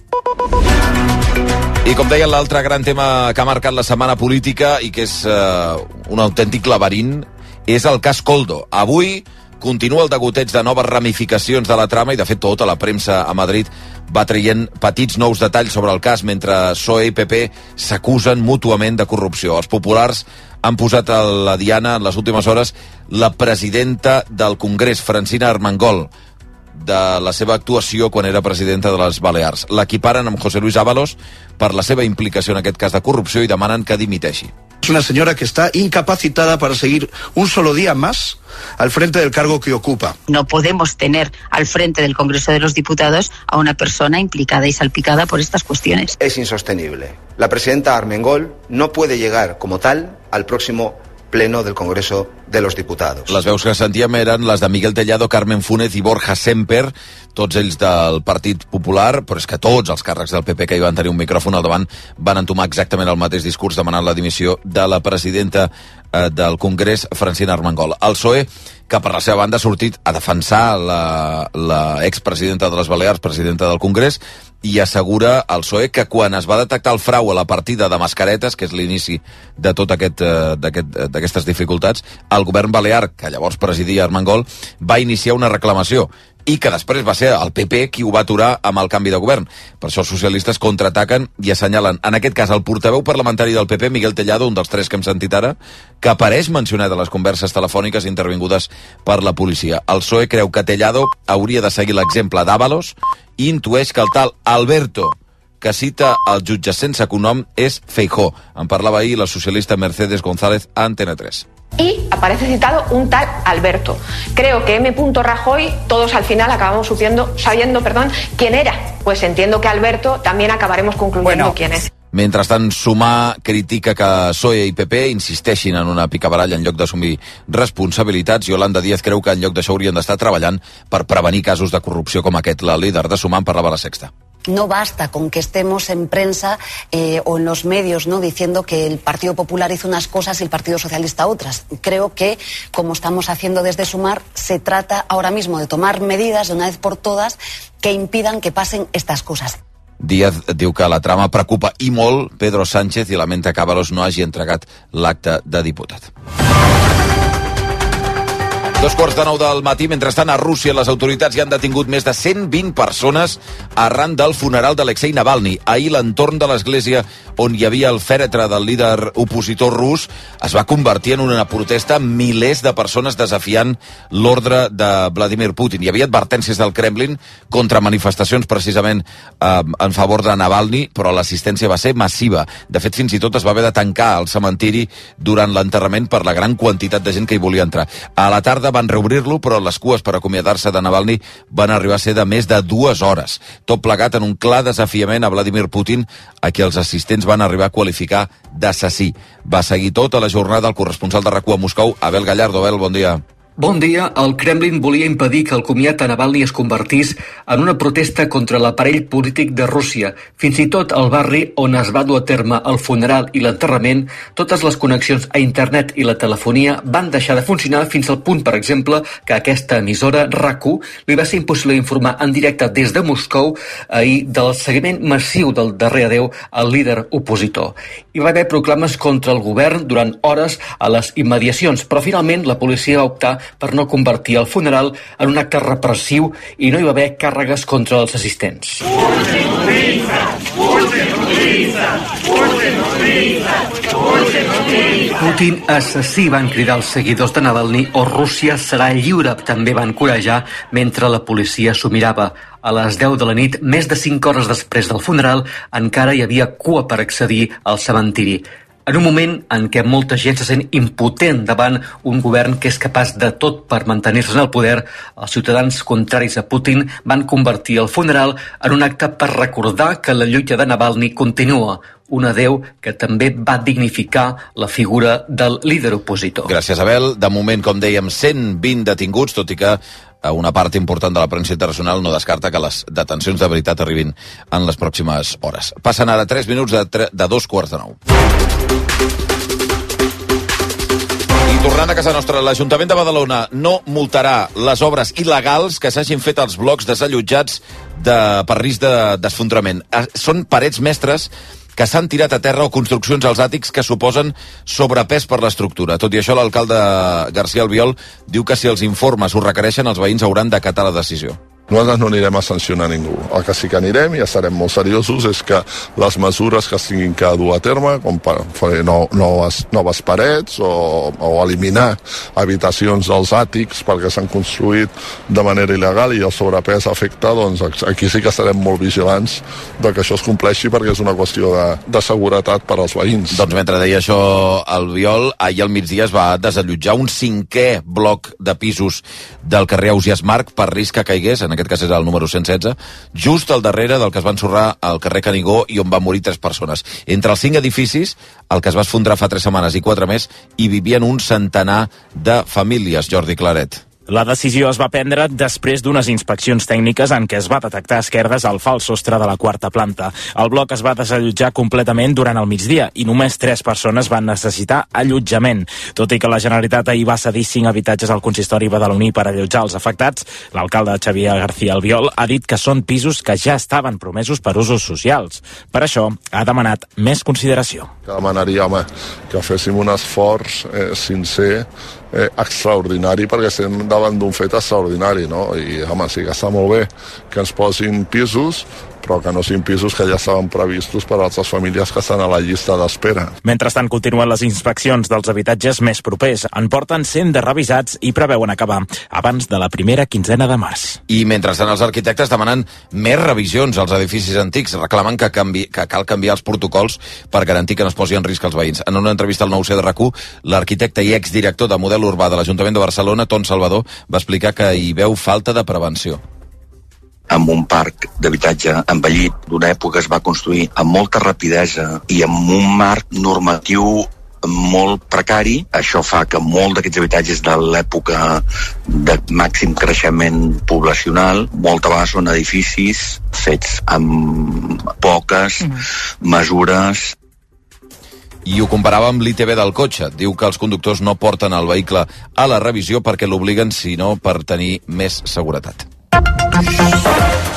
I com deia, l'altre gran tema que ha marcat la setmana política i que és eh, un autèntic laberint és el cas Coldo. Avui continua el degoteig de noves ramificacions de la trama i, de fet, tota la premsa a Madrid va traient petits nous detalls sobre el cas mentre PSOE i PP s'acusen mútuament de corrupció. Els populars han posat a la diana en les últimes hores la presidenta del Congrés, Francina Armengol, de la seva actuació quan era presidenta de les Balears. L'equiparen amb José Luis Ábalos per la seva implicació en aquest cas de corrupció i demanen que dimiteixi. Es una señora que está incapacitada para seguir un solo día más al frente del cargo que ocupa. No podemos tener al frente del Congreso de los Diputados a una persona implicada y salpicada por estas cuestiones. Es insostenible. La presidenta Armengol no puede llegar como tal al próximo pleno del Congreso de los Diputados. Les veus que sentíem eren les de Miguel Tellado, Carmen Funes i Borja Semper, tots ells del Partit Popular, però és que tots els càrrecs del PP que hi van tenir un micròfon al davant van entomar exactament el mateix discurs demanant la dimissió de la presidenta eh, del Congrés, Francina Armengol. El PSOE, que per la seva banda ha sortit a defensar la, la expresidenta de les Balears, presidenta del Congrés, i assegura al PSOE que quan es va detectar el frau a la partida de mascaretes, que és l'inici de tot aquest eh, d'aquestes aquest, dificultats, el govern balear, que llavors presidia Armengol, va iniciar una reclamació i que després va ser el PP qui ho va aturar amb el canvi de govern. Per això els socialistes contraataquen i assenyalen, en aquest cas, el portaveu parlamentari del PP, Miguel Tellado, un dels tres que hem sentit ara, que apareix mencionat a les converses telefòniques intervingudes per la policia. El PSOE creu que Tellado hauria de seguir l'exemple d'Avalos i intueix que el tal Alberto que cita el jutge sense cognom és Feijó. En parlava ahir la socialista Mercedes González a Antena 3 y aparece citado un tal Alberto. Creo que M. Rajoy, todos al final acabamos supiendo, sabiendo perdón, quién era. Pues entiendo que Alberto también acabaremos concluyendo bueno. quién es. Mentrestant, Sumar critica que PSOE i PP insisteixin en una picabaralla en lloc d'assumir responsabilitats i Yolanda Díaz creu que en lloc d'això haurien d'estar treballant per prevenir casos de corrupció com aquest. La líder de Sumar en parlava a la Sexta no basta con que estemos en prensa eh, o en los medios ¿no? diciendo que el Partido Popular hizo unas cosas y el Partido Socialista otras. Creo que, como estamos haciendo desde Sumar, se trata ahora mismo de tomar medidas de una vez por todas que impidan que pasen estas cosas. Díaz diu que la trama preocupa i molt Pedro Sánchez i lamenta que Avalos no hagi entregat l'acte de diputat. Dos quarts de nou del matí, mentrestant a Rússia les autoritats ja han detingut més de 120 persones arran del funeral d'Alexei Navalny. Ahir l'entorn de l'església on hi havia el fèretre del líder opositor rus es va convertir en una protesta amb milers de persones desafiant l'ordre de Vladimir Putin. Hi havia advertències del Kremlin contra manifestacions precisament eh, en favor de Navalny, però l'assistència va ser massiva. De fet, fins i tot es va haver de tancar el cementiri durant l'enterrament per la gran quantitat de gent que hi volia entrar. A la tarda van reobrir-lo, però les cues per acomiadar-se de Navalny van arribar a ser de més de dues hores. Tot plegat en un clar desafiament a Vladimir Putin, a qui els assistents van arribar a qualificar d'assassí. Va seguir tota la jornada el corresponsal de RAC1 a Moscou, Abel Gallardo. Abel, bon dia. Bon dia. El Kremlin volia impedir que el comiat a Navalny es convertís en una protesta contra l'aparell polític de Rússia. Fins i tot al barri on es va dur a terme el funeral i l'enterrament, totes les connexions a internet i la telefonia van deixar de funcionar fins al punt, per exemple, que aquesta emissora, RAC1, li va ser impossible informar en directe des de Moscou ahir del seguiment massiu del darrer adeu al líder opositor. Hi va haver proclames contra el govern durant hores a les immediacions, però finalment la policia va optar per no convertir el funeral en un acte repressiu i no hi va haver càrregues contra els assistents. Putin assassí van cridar els seguidors de Navalny o Rússia serà lliure, també van corejar mentre la policia s'ho mirava. A les 10 de la nit, més de 5 hores després del funeral, encara hi havia cua per accedir al cementiri en un moment en què molta gent se sent impotent davant un govern que és capaç de tot per mantenir-se en el poder, els ciutadans contraris a Putin van convertir el funeral en un acte per recordar que la lluita de Navalny continua, un adeu que també va dignificar la figura del líder opositor. Gràcies, Abel. De moment, com dèiem, 120 detinguts, tot i que una part important de la premsa internacional no descarta que les detencions de veritat arribin en les pròximes hores. Passen ara 3 minuts de, de dos quarts de nou. I tornant a casa nostra, l'Ajuntament de Badalona no multarà les obres il·legals que s'hagin fet als blocs desallotjats de, per risc d'esfondrament. De, Són parets mestres que s'han tirat a terra o construccions als àtics que suposen sobrepès per l'estructura. Tot i això, l'alcalde García Albiol diu que si els informes ho requereixen, els veïns hauran d'acatar la decisió. Nosaltres no anirem a sancionar ningú. El que sí que anirem, i ja serem molt seriosos, és que les mesures que tinguin que dur a terme, com per fer no, noves, noves parets o, o eliminar habitacions dels àtics perquè s'han construït de manera il·legal i el sobrepès afecta, doncs aquí sí que estarem molt vigilants de que això es compleixi perquè és una qüestió de, de seguretat per als veïns. Doncs mentre deia això el Viol, ahir al migdia es va desallotjar un cinquè bloc de pisos del carrer Ausias Marc per risc que caigués, en aquest cas és el número 116, just al darrere del que es va ensorrar al carrer Canigó i on van morir tres persones. Entre els cinc edificis, el que es va esfondrar fa tres setmanes i quatre més, hi vivien un centenar de famílies, Jordi Claret. La decisió es va prendre després d'unes inspeccions tècniques en què es va detectar esquerdes al fals sostre de la quarta planta. El bloc es va desallotjar completament durant el migdia i només tres persones van necessitar allotjament. Tot i que la Generalitat ahir va cedir cinc habitatges al consistori badaloní per allotjar els afectats, l'alcalde Xavier García Albiol ha dit que són pisos que ja estaven promesos per usos socials. Per això ha demanat més consideració. Demanaria, home, que féssim un esforç eh, sincer eh, extraordinari perquè estem davant d'un fet extraordinari, no? I, home, sí que està molt bé que ens posin pisos, però que no siguin pisos que ja estaven previstos per a altres famílies que estan a la llista d'espera. Mentrestant continuen les inspeccions dels habitatges més propers. En porten 100 de revisats i preveuen acabar abans de la primera quinzena de març. I mentrestant els arquitectes demanen més revisions als edificis antics, reclamen que, canvi, que cal canviar els protocols per garantir que no es posi en risc els veïns. En una entrevista al 9C de rac l'arquitecte i exdirector de model urbà de l'Ajuntament de Barcelona, Ton Salvador, va explicar que hi veu falta de prevenció amb un parc d'habitatge envellit d'una època es va construir amb molta rapidesa i amb un marc normatiu molt precari. Això fa que molt d'aquests habitatges de l'època de màxim creixement poblacional, molta vegades són edificis fets amb poques mm. mesures i ho comparava amb l'ITB del cotxe. Diu que els conductors no porten el vehicle a la revisió perquè l'obliguen, sinó per tenir més seguretat. Thank you.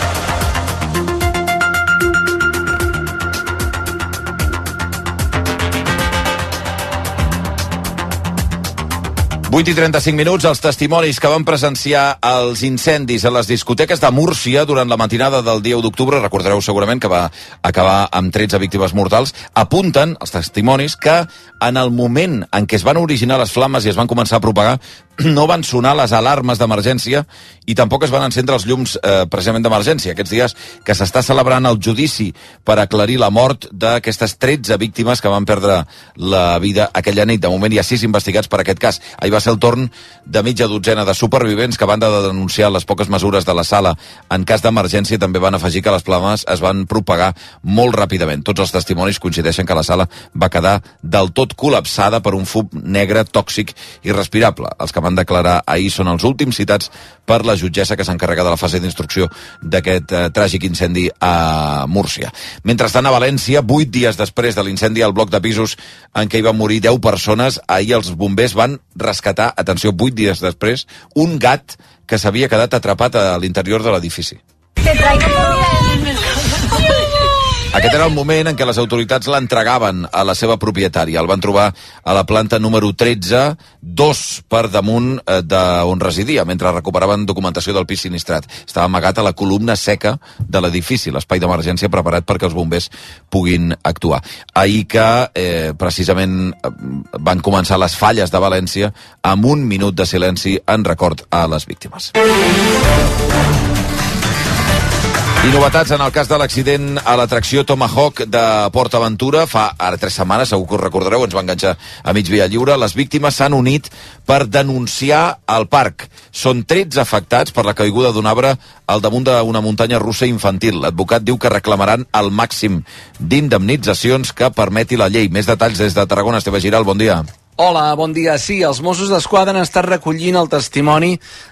8 i 35 minuts, els testimonis que van presenciar els incendis a les discoteques de Múrcia durant la matinada del dia 1 d'octubre, recordareu segurament que va acabar amb 13 víctimes mortals, apunten, els testimonis, que en el moment en què es van originar les flames i es van començar a propagar, no van sonar les alarmes d'emergència i tampoc es van encendre els llums eh, precisament d'emergència. Aquests dies que s'està celebrant el judici per aclarir la mort d'aquestes 13 víctimes que van perdre la vida aquella nit. De moment hi ha 6 investigats per aquest cas. Ahir va ser el torn de mitja dotzena de supervivents que van de denunciar les poques mesures de la sala en cas d'emergència també van afegir que les flames es van propagar molt ràpidament. Tots els testimonis coincideixen que la sala va quedar del tot col·lapsada per un fum negre tòxic i respirable. Els que van declarar ahir són els últims citats per la jutgessa que s'encarrega de la fase d'instrucció d'aquest eh, tràgic incendi a Múrcia. Mentrestant, a València, vuit dies després de l'incendi al bloc de pisos en què hi van morir 10 persones, ahir els bombers van rescatar, atenció, vuit dies després, un gat que s'havia quedat atrapat a l'interior de l'edifici. Te traigo aquest era el moment en què les autoritats l'entregaven a la seva propietària. El van trobar a la planta número 13, dos per damunt eh, d'on residia, mentre recuperaven documentació del pis sinistrat. Estava amagat a la columna seca de l'edifici, l'espai d'emergència preparat perquè els bombers puguin actuar. Ahir que, eh, precisament, eh, van començar les falles de València amb un minut de silenci en record a les víctimes. I novetats en el cas de l'accident a l'atracció Tomahawk de Port Aventura. Fa ara tres setmanes, segur que us recordareu, ens va enganxar a mig via lliure. Les víctimes s'han unit per denunciar el parc. Són 13 afectats per la caiguda d'un arbre al damunt d'una muntanya russa infantil. L'advocat diu que reclamaran el màxim d'indemnitzacions que permeti la llei. Més detalls des de Tarragona. Esteve Giral, bon dia. Hola, bon dia. Sí, els Mossos d'Esquadra han estat recollint el testimoni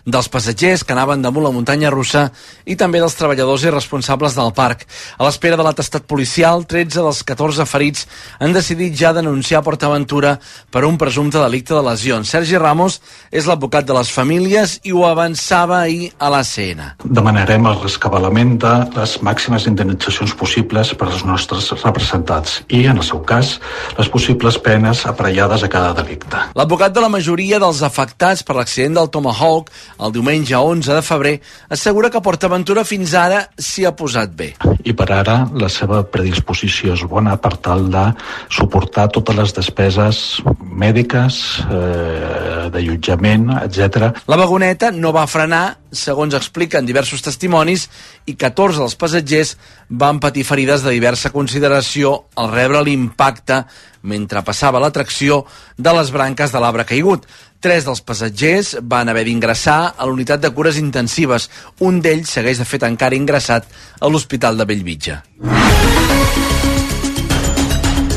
dels passatgers que anaven damunt la muntanya russa i també dels treballadors i responsables del parc. A l'espera de l'atestat policial, 13 dels 14 ferits han decidit ja denunciar PortAventura per un presumpte delicte de lesions. Sergi Ramos és l'advocat de les famílies i ho avançava ahir a la CN. Demanarem el rescabalament de les màximes indemnitzacions possibles per als nostres representats i, en el seu cas, les possibles penes aparellades a cada delicte. L'advocat de la majoria dels afectats per l'accident del Tomahawk el diumenge 11 de febrer assegura que PortAventura fins ara s'hi ha posat bé. I per ara la seva predisposició és bona per tal de suportar totes les despeses mèdiques, eh, d'allotjament, etc. La vagoneta no va frenar, segons expliquen diversos testimonis, i 14 dels passatgers van patir ferides de diversa consideració al rebre l'impacte mentre passava l'atracció de les branques de l'arbre caigut. Tres dels passatgers van haver d'ingressar a l'unitat de cures intensives. Un d'ells segueix de fet encara ingressat a l'Hospital de Bellvitge.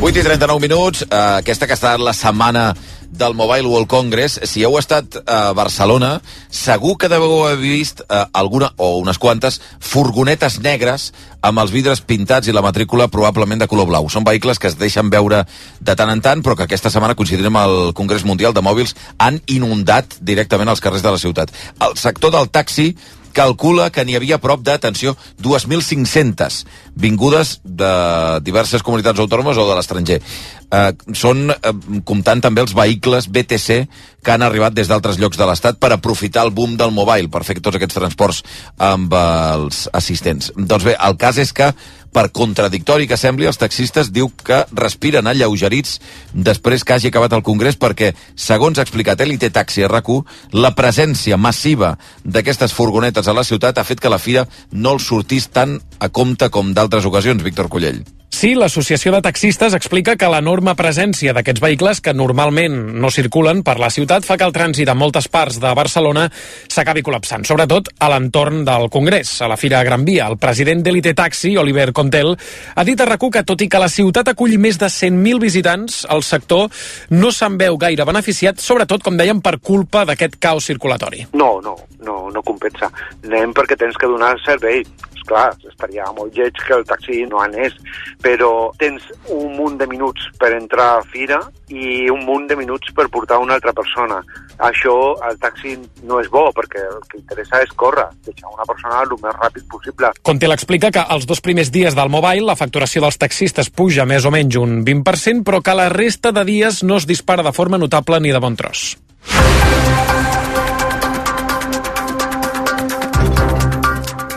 8 i 39 minuts, eh, aquesta que ha estat la setmana del Mobile World Congress, si heu estat a Barcelona, segur que deveu haver vist eh, alguna, o unes quantes, furgonetes negres amb els vidres pintats i la matrícula probablement de color blau. Són vehicles que es deixen veure de tant en tant, però que aquesta setmana, coincidint amb el Congrés Mundial de Mòbils, han inundat directament els carrers de la ciutat. El sector del taxi calcula que n'hi havia prop de, atenció, 2.500 vingudes de diverses comunitats autònomes o de l'estranger. Eh, són, eh, comptant també els vehicles BTC que han arribat des d'altres llocs de l'Estat per aprofitar el boom del mobile, per fer tots aquests transports amb els assistents. Doncs bé, el cas és que per contradictori que sembli, els taxistes diu que respiren alleugerits després que hagi acabat el Congrés perquè, segons ha explicat Elite Taxi a rac la presència massiva d'aquestes furgonetes a la ciutat ha fet que la fira no els sortís tant a compte com d'altres ocasions, Víctor Collell. Sí, l'Associació de Taxistes explica que l'enorme presència d'aquests vehicles que normalment no circulen per la ciutat fa que el trànsit a moltes parts de Barcelona s'acabi col·lapsant, sobretot a l'entorn del Congrés, a la Fira Gran Via. El president d'Elite Taxi, Oliver Contel, ha dit a rac que tot i que la ciutat aculli més de 100.000 visitants, el sector no se'n veu gaire beneficiat, sobretot, com dèiem, per culpa d'aquest caos circulatori. No, no, no, no compensa. Anem perquè tens que donar servei clar, estaria molt lleig que el taxi no anés, però tens un munt de minuts per entrar a fira i un munt de minuts per portar una altra persona. Això al taxi no és bo, perquè el que interessa és córrer, deixar una persona el més ràpid possible. Contel explica que els dos primers dies del Mobile la facturació dels taxistes puja més o menys un 20%, però que la resta de dies no es dispara de forma notable ni de bon tros.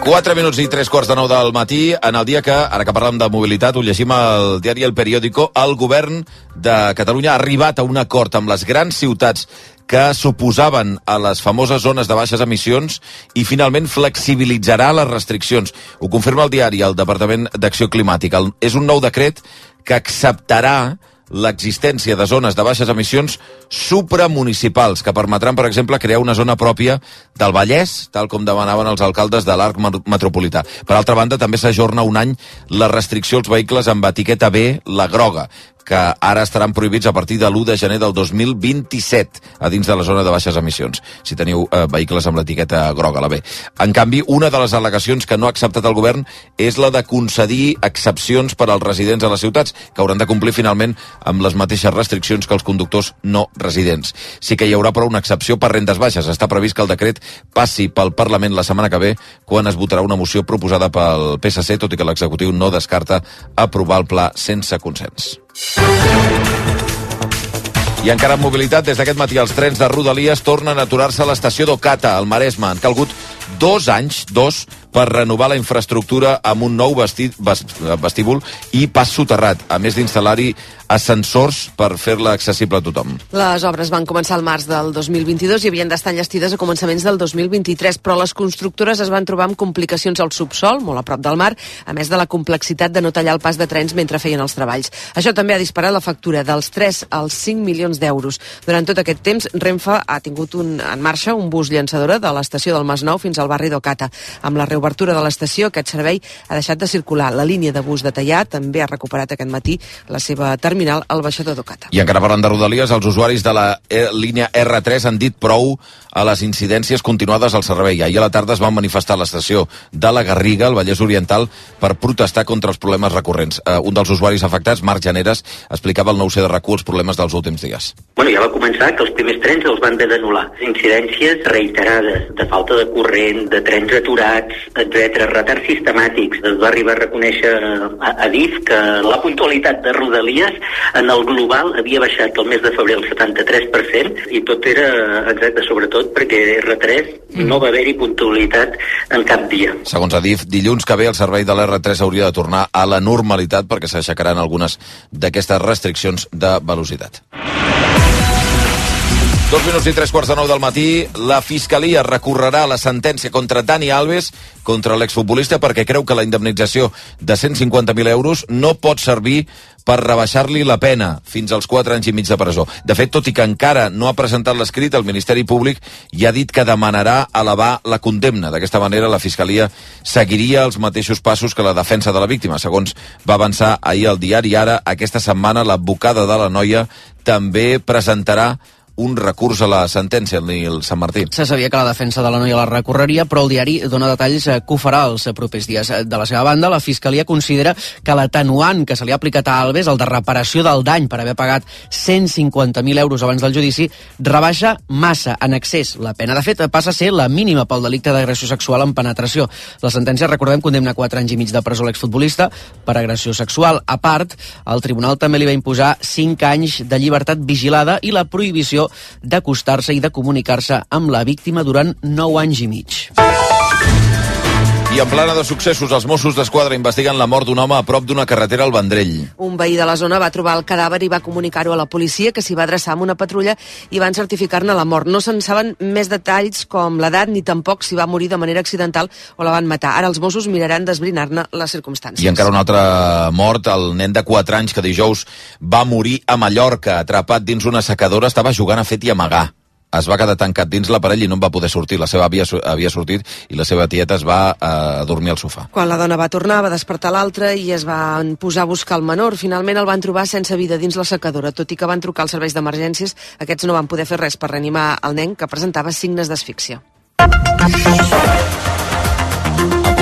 4 minuts i 3 quarts de 9 del matí, en el dia que, ara que parlem de mobilitat, ho llegim al diari El Periódico, el govern de Catalunya ha arribat a un acord amb les grans ciutats que suposaven a les famoses zones de baixes emissions i finalment flexibilitzarà les restriccions. Ho confirma el diari, el Departament d'Acció Climàtica. És un nou decret que acceptarà l'existència de zones de baixes emissions supramunicipals, que permetran, per exemple, crear una zona pròpia del Vallès, tal com demanaven els alcaldes de l'arc metropolità. Per altra banda, també s'ajorna un any la restricció als vehicles amb etiqueta B, la groga, que ara estaran prohibits a partir de l'1 de gener del 2027 a dins de la zona de baixes emissions, si teniu eh, vehicles amb l'etiqueta groga, la B. En canvi, una de les al·legacions que no ha acceptat el govern és la de concedir excepcions per als residents a les ciutats, que hauran de complir finalment amb les mateixes restriccions que els conductors no residents. Sí que hi haurà, però, una excepció per rendes baixes. Està previst que el decret passi pel Parlament la setmana que ve, quan es votarà una moció proposada pel PSC, tot i que l'executiu no descarta aprovar el pla sense consens. I encara en mobilitat, des d'aquest matí els trens de Rodalies tornen a aturar-se a l'estació d'Ocata, al Maresme. Han calgut dos anys, dos, per renovar la infraestructura amb un nou vesti, vestíbul i pas soterrat, a més d'instal·lar-hi ascensors per fer-la accessible a tothom. Les obres van començar al març del 2022 i havien d'estar enllestides a començaments del 2023, però les constructores es van trobar amb complicacions al subsol, molt a prop del mar, a més de la complexitat de no tallar el pas de trens mentre feien els treballs. Això també ha disparat la factura dels 3 als 5 milions d'euros. Durant tot aquest temps, Renfe ha tingut un, en marxa un bus llançadora de l'estació del Masnou fins al barri d'Ocata. Amb la reobertura de l'estació, aquest servei ha deixat de circular. La línia de bus de Tallar també ha recuperat aquest matí la seva terminal al baixador d'Ocata. I encara parlant de Rodalies, els usuaris de la e línia R3 han dit prou a les incidències continuades al servei. Ahir a la tarda es van manifestar a l'estació de la Garriga, al Vallès Oriental, per protestar contra els problemes recurrents. Uh, un dels usuaris afectats, Marc Janeres, explicava al nou c de rac els problemes dels últims dies. Bueno, ja va començar que els primers trens els van de denular. Incidències reiterades de falta de corrent, de trens aturats, etc. retards sistemàtics. Es va arribar a reconèixer a, a DIF que la puntualitat de Rodalies en el global havia baixat el mes de febrer el 73% i tot era exacte, sobretot perquè R3 mm. no va haver-hi puntualitat en cap dia. Segons Adif, dilluns que ve el servei de l'R3 hauria de tornar a la normalitat perquè s'aixecaran algunes d'aquestes restriccions de velocitat. Dos minuts i tres quarts de nou del matí, la Fiscalia recorrerà la sentència contra Dani Alves, contra l'exfutbolista, perquè creu que la indemnització de 150.000 euros no pot servir per rebaixar-li la pena fins als 4 anys i mig de presó. De fet, tot i que encara no ha presentat l'escrit, el Ministeri Públic ja ha dit que demanarà elevar la condemna. D'aquesta manera, la Fiscalia seguiria els mateixos passos que la defensa de la víctima. Segons va avançar ahir al diari Ara, aquesta setmana l'advocada de la noia també presentarà un recurs a la sentència, el Nil Sant Martí. Se sabia que la defensa de la noia la recorreria, però el diari dona detalls eh, que ho farà els propers dies. De la seva banda, la Fiscalia considera que l'atenuant que se li ha aplicat a Alves, el de reparació del dany per haver pagat 150.000 euros abans del judici, rebaixa massa, en excés. La pena, de fet, passa a ser la mínima pel delicte d'agressió sexual en penetració. La sentència, recordem, condemna 4 anys i mig de presó a l'exfutbolista per agressió sexual. A part, el tribunal també li va imposar 5 anys de llibertat vigilada i la prohibició d'acostar-se i de comunicar-se amb la víctima durant 9 anys i mig. I en plana de successos, els Mossos d'Esquadra investiguen la mort d'un home a prop d'una carretera al Vendrell. Un veí de la zona va trobar el cadàver i va comunicar-ho a la policia, que s'hi va adreçar amb una patrulla i van certificar-ne la mort. No se'n saben més detalls com l'edat ni tampoc si va morir de manera accidental o la van matar. Ara els Mossos miraran d'esbrinar-ne les circumstàncies. I encara una altra mort, el nen de 4 anys que dijous va morir a Mallorca, atrapat dins una secadora, estava jugant a fet i amagar es va quedar tancat dins l'aparell i no en va poder sortir. La seva havia, havia sortit i la seva tieta es va eh, dormir al sofà. Quan la dona va tornar, va despertar l'altra i es van posar a buscar el menor. Finalment el van trobar sense vida dins la secadora. Tot i que van trucar als serveis d'emergències, aquests no van poder fer res per reanimar el nen que presentava signes d'asfíxia.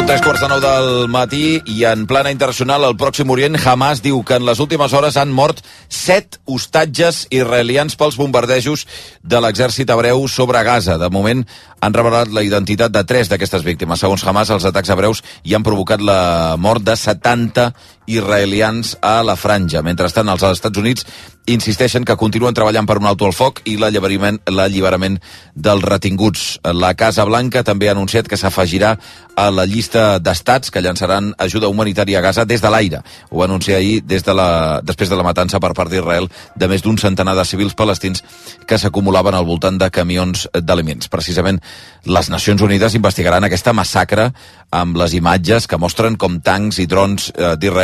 Tres quarts de nou del matí i en plana internacional al Pròxim Orient Hamas diu que en les últimes hores han mort set hostatges israelians pels bombardejos de l'exèrcit hebreu sobre Gaza. De moment han revelat la identitat de tres d'aquestes víctimes. Segons Hamas, els atacs hebreus hi han provocat la mort de 70 israelians a la franja. Mentrestant, els Estats Units insisteixen que continuen treballant per un alto al foc i l'alliberament dels retinguts. La Casa Blanca també ha anunciat que s'afegirà a la llista d'estats que llançaran ajuda humanitària a Gaza des de l'aire. Ho va anunciar ahir des de la, després de la matança per part d'Israel de més d'un centenar de civils palestins que s'acumulaven al voltant de camions d'aliments. Precisament les Nacions Unides investigaran aquesta massacre amb les imatges que mostren com tancs i drons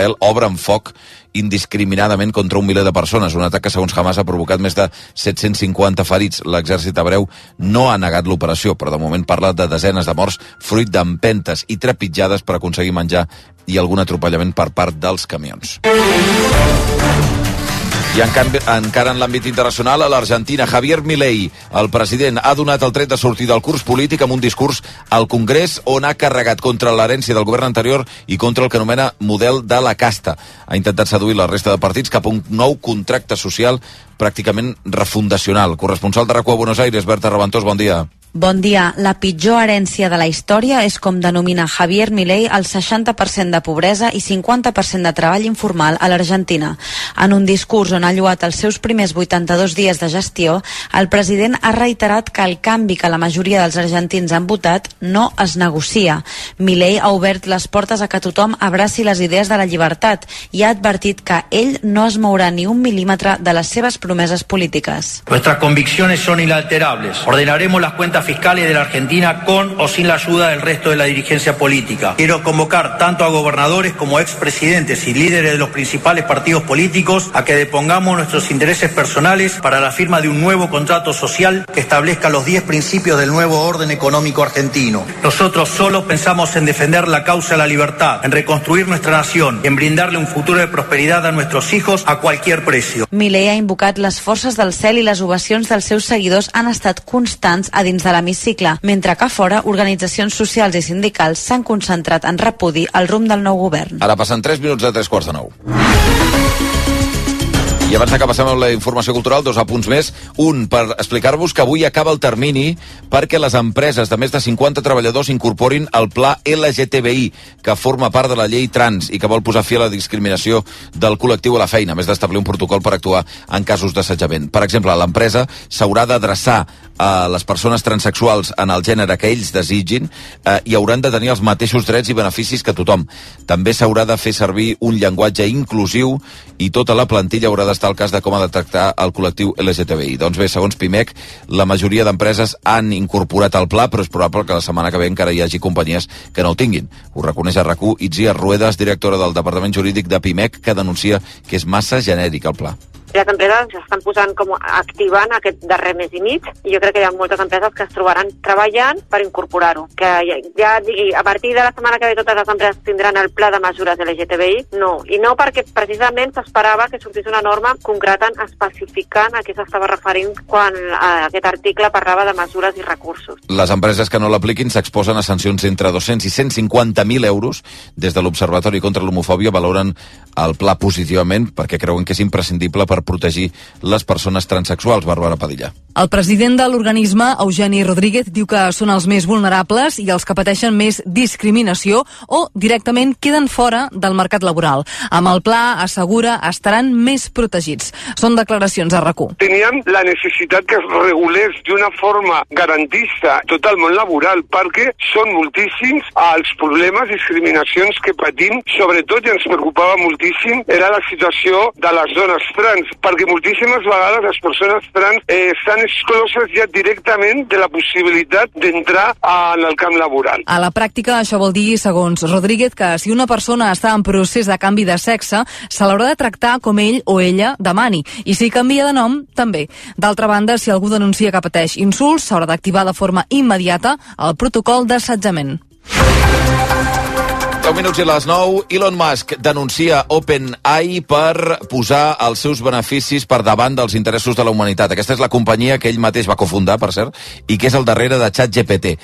eh, d'Israel obren foc indiscriminadament contra un miler de persones. Un atac que, segons Hamas, ha provocat més de 750 ferits. L'exèrcit hebreu no ha negat l'operació, però de moment parla de desenes de morts fruit d'empentes i trepitjades per aconseguir menjar i algun atropellament per part dels camions. I en canvi, encara en l'àmbit internacional, a l'Argentina, Javier Milei, el president, ha donat el tret de sortir del curs polític amb un discurs al Congrés on ha carregat contra l'herència del govern anterior i contra el que anomena model de la casta. Ha intentat seduir la resta de partits cap a un nou contracte social pràcticament refundacional. Corresponsal de RACU a Buenos Aires, Berta Reventós, bon dia. Bon dia. La pitjor herència de la història és com denomina Javier Milei el 60% de pobresa i 50% de treball informal a l'Argentina. En un discurs on ha lluat els seus primers 82 dies de gestió, el president ha reiterat que el canvi que la majoria dels argentins han votat no es negocia. Milei ha obert les portes a que tothom abraci les idees de la llibertat i ha advertit que ell no es mourà ni un mil·límetre de les seves promeses polítiques. Nuestras convicciones son inalterables. Ordenaremos las cuentas fiscales de la Argentina con o sin la ayuda del resto de la dirigencia política. Quiero convocar tanto a gobernadores como expresidentes y líderes de los principales partidos políticos a que depongamos nuestros intereses personales para la firma de un nuevo contrato social que establezca los 10 principios del nuevo orden económico argentino. Nosotros solo pensamos en defender la causa de la libertad, en reconstruir nuestra nación, en brindarle un futuro de prosperidad a nuestros hijos a cualquier precio. Milei ha invocat les forces del cel i les ovacions dels seus seguidors han estat constants a dins de l'hemicicle, mentre que a fora organitzacions socials i sindicals s'han concentrat en repudi al rumb del nou govern. Ara passen 3 minuts de 3 quarts de 9. I abans que passem amb la informació cultural, dos apunts més. Un, per explicar-vos que avui acaba el termini perquè les empreses de més de 50 treballadors incorporin el pla LGTBI, que forma part de la llei trans i que vol posar fi a la discriminació del col·lectiu a la feina, a més d'establir un protocol per actuar en casos d'assetjament. Per exemple, l'empresa s'haurà d'adreçar a les persones transexuals en el gènere que ells desitgin eh, i hauran de tenir els mateixos drets i beneficis que tothom. També s'haurà de fer servir un llenguatge inclusiu i tota la plantilla haurà d'estar al cas de com ha de tractar el col·lectiu LGTBI. Doncs bé, segons PIMEC, la majoria d'empreses han incorporat el pla, però és probable que la setmana que ve encara hi hagi companyies que no el tinguin. Ho reconeix a RAC1 Itzia Ruedas, directora del Departament Jurídic de PIMEC, que denuncia que és massa genèric el pla les empreses s'estan posant com activant aquest darrer mes i mig i jo crec que hi ha moltes empreses que es trobaran treballant per incorporar-ho. Que ja, ja digui, a partir de la setmana que ve totes les empreses tindran el pla de mesures LGTBI, no. I no perquè precisament s'esperava que sortís una norma concreta especificant a què s'estava referint quan eh, aquest article parlava de mesures i recursos. Les empreses que no l'apliquin s'exposen a sancions entre 200 i 150.000 euros. Des de l'Observatori contra l'Homofòbia valoren el pla positivament perquè creuen que és imprescindible per protegir les persones transexuals, Bàrbara Padilla. El president de l'organisme, Eugeni Rodríguez, diu que són els més vulnerables i els que pateixen més discriminació o directament queden fora del mercat laboral. Amb el pla, assegura, estaran més protegits. Són declaracions a RAC1. Teníem la necessitat que es regulés d'una forma garantista tot el món laboral perquè són moltíssims els problemes, discriminacions que patim, sobretot i ens preocupava moltíssim, era la situació de les dones trans, perquè moltíssimes vegades les persones trans eh, estan excloses ja directament de la possibilitat d'entrar en el camp laboral. A la pràctica, això vol dir, segons Rodríguez, que si una persona està en procés de canvi de sexe, se l'haurà de tractar com ell o ella demani. I si canvia de nom, també. D'altra banda, si algú denuncia que pateix insults, s'haurà d'activar de forma immediata el protocol d'assetjament. 10 minuts i les 9, Elon Musk denuncia OpenAI per posar els seus beneficis per davant dels interessos de la humanitat. Aquesta és la companyia que ell mateix va cofundar, per cert, i que és al darrere de ChatGPT.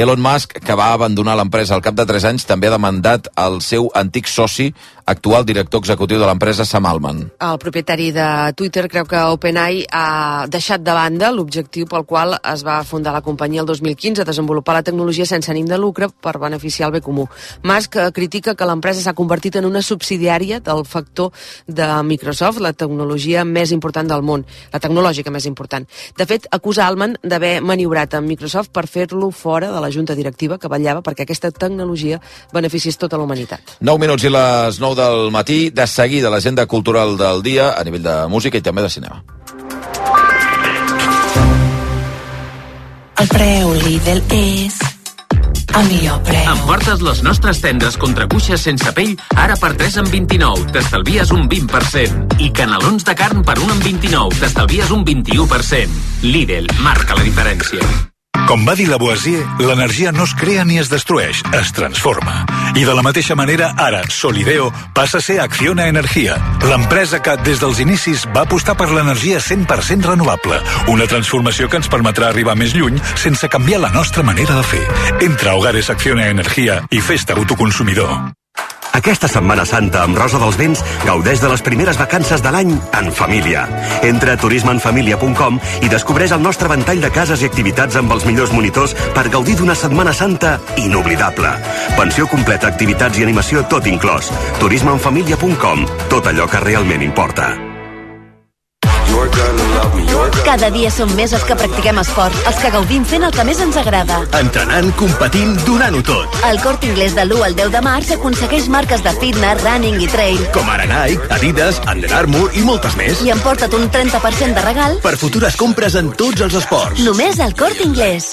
Elon Musk, que va abandonar l'empresa al cap de 3 anys, també ha demandat el seu antic soci, actual director executiu de l'empresa, Sam Altman. El propietari de Twitter creu que OpenAI ha deixat de banda l'objectiu pel qual es va fundar la companyia el 2015, desenvolupar la tecnologia sense ànim de lucre per beneficiar el bé comú. Musk critica que l'empresa s'ha convertit en una subsidiària del factor de Microsoft, la tecnologia més important del món, la tecnològica més important. De fet, acusa Altman d'haver maniobrat amb Microsoft per fer-lo fora de la junta directiva que vetllava perquè aquesta tecnologia beneficiés tota la humanitat. 9 minuts i les 9 del matí, de seguida l'agenda cultural del dia a nivell de música i també de cinema. El preu Lidl és el millor preu. Emportes les nostres tendres contra cuixes sense pell ara per 3 en 29. T'estalvies un 20%. I canelons de carn per 1 en 29. T'estalvies un 21%. Lidl marca la diferència. Com va dir Lavoisier, l'energia no es crea ni es destrueix, es transforma. I de la mateixa manera, ara, Solideo passa a ser Acciona Energia, l'empresa que, des dels inicis, va apostar per l'energia 100% renovable, una transformació que ens permetrà arribar més lluny sense canviar la nostra manera de fer. Entra a Hogares Acciona Energia i fes-te autoconsumidor. Aquesta Setmana Santa amb Rosa dels Vents gaudeix de les primeres vacances de l'any en família. Entra a turismeenfamilia.com i descobreix el nostre ventall de cases i activitats amb els millors monitors per gaudir d'una Setmana Santa inoblidable. Pensió completa, activitats i animació tot inclòs. turismeenfamilia.com. Tot allò que realment importa. Cada dia som més els que practiquem esport, els que gaudim fent el que més ens agrada. Entrenant, competint, donant-ho tot. El Cort Inglés de l'1 al 10 de març aconsegueix marques de fitness, running i trail. Com ara Nike, Adidas, Under Armour i moltes més. I emporta't un 30% de regal Per futures compres en tots els esports. només al Cort Inglés.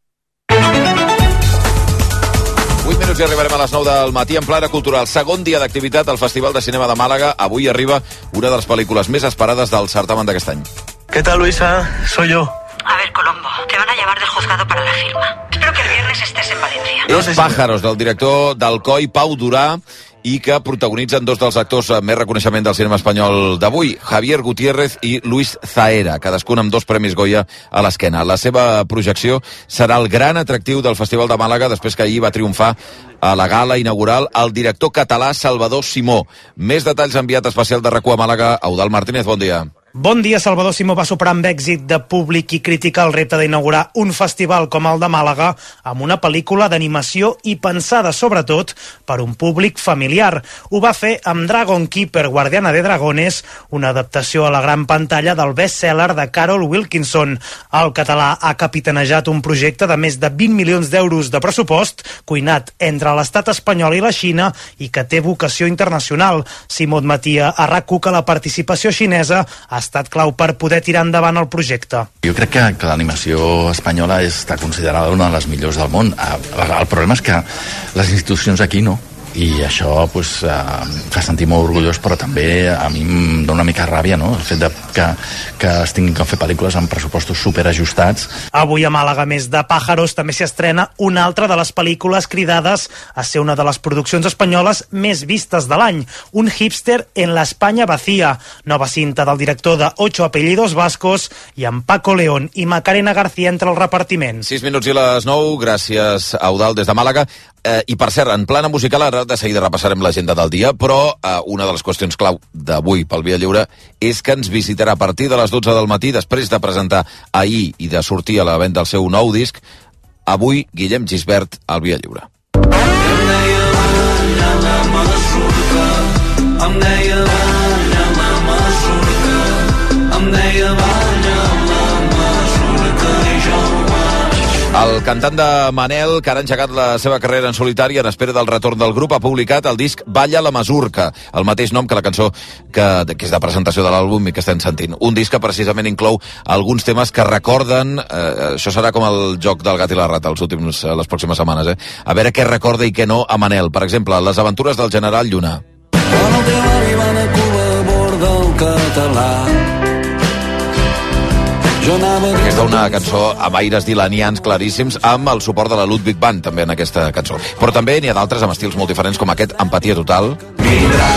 Minuts i arribarem a les 9 del matí en plana cultural. Segon dia d'activitat al Festival de Cinema de Màlaga. Avui arriba una de les pel·lícules més esperades del certamen d'aquest any. ¿Qué tal, Luisa? Soy yo. A ver, Colombo, te van a llevar del juzgado para la firma. Espero que el viernes estés en Valencia. és Pájaros, del director d'Alcoi, Pau Durà, i que protagonitzen dos dels actors amb més reconeixement del cinema espanyol d'avui, Javier Gutiérrez i Luis Zaera, cadascun amb dos premis Goya a l'esquena. La seva projecció serà el gran atractiu del Festival de Màlaga després que ahir va triomfar a la gala inaugural el director català Salvador Simó. Més detalls enviat especial de RACU a Màlaga. Eudal Martínez, bon dia. Bon dia, Salvador Simó va superar amb èxit de públic i crítica el repte d'inaugurar un festival com el de Màlaga amb una pel·lícula d'animació i pensada sobretot per un públic familiar. Ho va fer amb Dragon Keeper, Guardiana de Dragones, una adaptació a la gran pantalla del best-seller de Carol Wilkinson. El català ha capitanejat un projecte de més de 20 milions d'euros de pressupost, cuinat entre l'estat espanyol i la Xina i que té vocació internacional. Simó admetia a rac que la participació xinesa ha estat clau per poder tirar endavant el projecte. Jo crec que, que l'animació espanyola està considerada una de les millors del món. El, el problema és que les institucions aquí no i això pues, eh, fa sentir molt orgullós però també a mi em dona una mica ràbia no? el fet de que, que es tinguin que fer pel·lícules amb pressupostos superajustats Avui a Màlaga, més de Pàjaros, també s'hi estrena una altra de les pel·lícules cridades a ser una de les produccions espanyoles més vistes de l'any, un hipster en l'Espanya vacía, nova cinta del director de Ocho apellidos vascos i amb Paco León i Macarena García entre els repartiments. 6 minuts i les 9, gràcies a Eudal des de Màlaga. Eh, I per cert, en plana musical ara de seguida repassarem l'agenda del dia, però eh, una de les qüestions clau d'avui pel Via Lliure és que ens visitarà a partir de les 12 del matí, després de presentar ahir i de sortir a la venda el seu nou disc, avui Guillem Gisbert al Via Lliure. Em deia la masurca, em deia la em deia el cantant de Manel, que ara ha engegat la seva carrera en solitari en espera del retorn del grup, ha publicat el disc Balla la Masurca, el mateix nom que la cançó que, que és de presentació de l'àlbum i que estem sentint. Un disc que precisament inclou alguns temes que recorden, eh, això serà com el joc del gat i la rata els últims, eh, les pròximes setmanes, eh? a veure què recorda i què no a Manel. Per exemple, les aventures del general Lluna. Quan el teu avi de Cuba a bord del català jo anava... Aquesta una cançó amb aires dilanians claríssims, amb el suport de la Ludwig Band, també en aquesta cançó. Però també n'hi ha d'altres amb estils molt diferents, com aquest Empatia Total. Vindrà,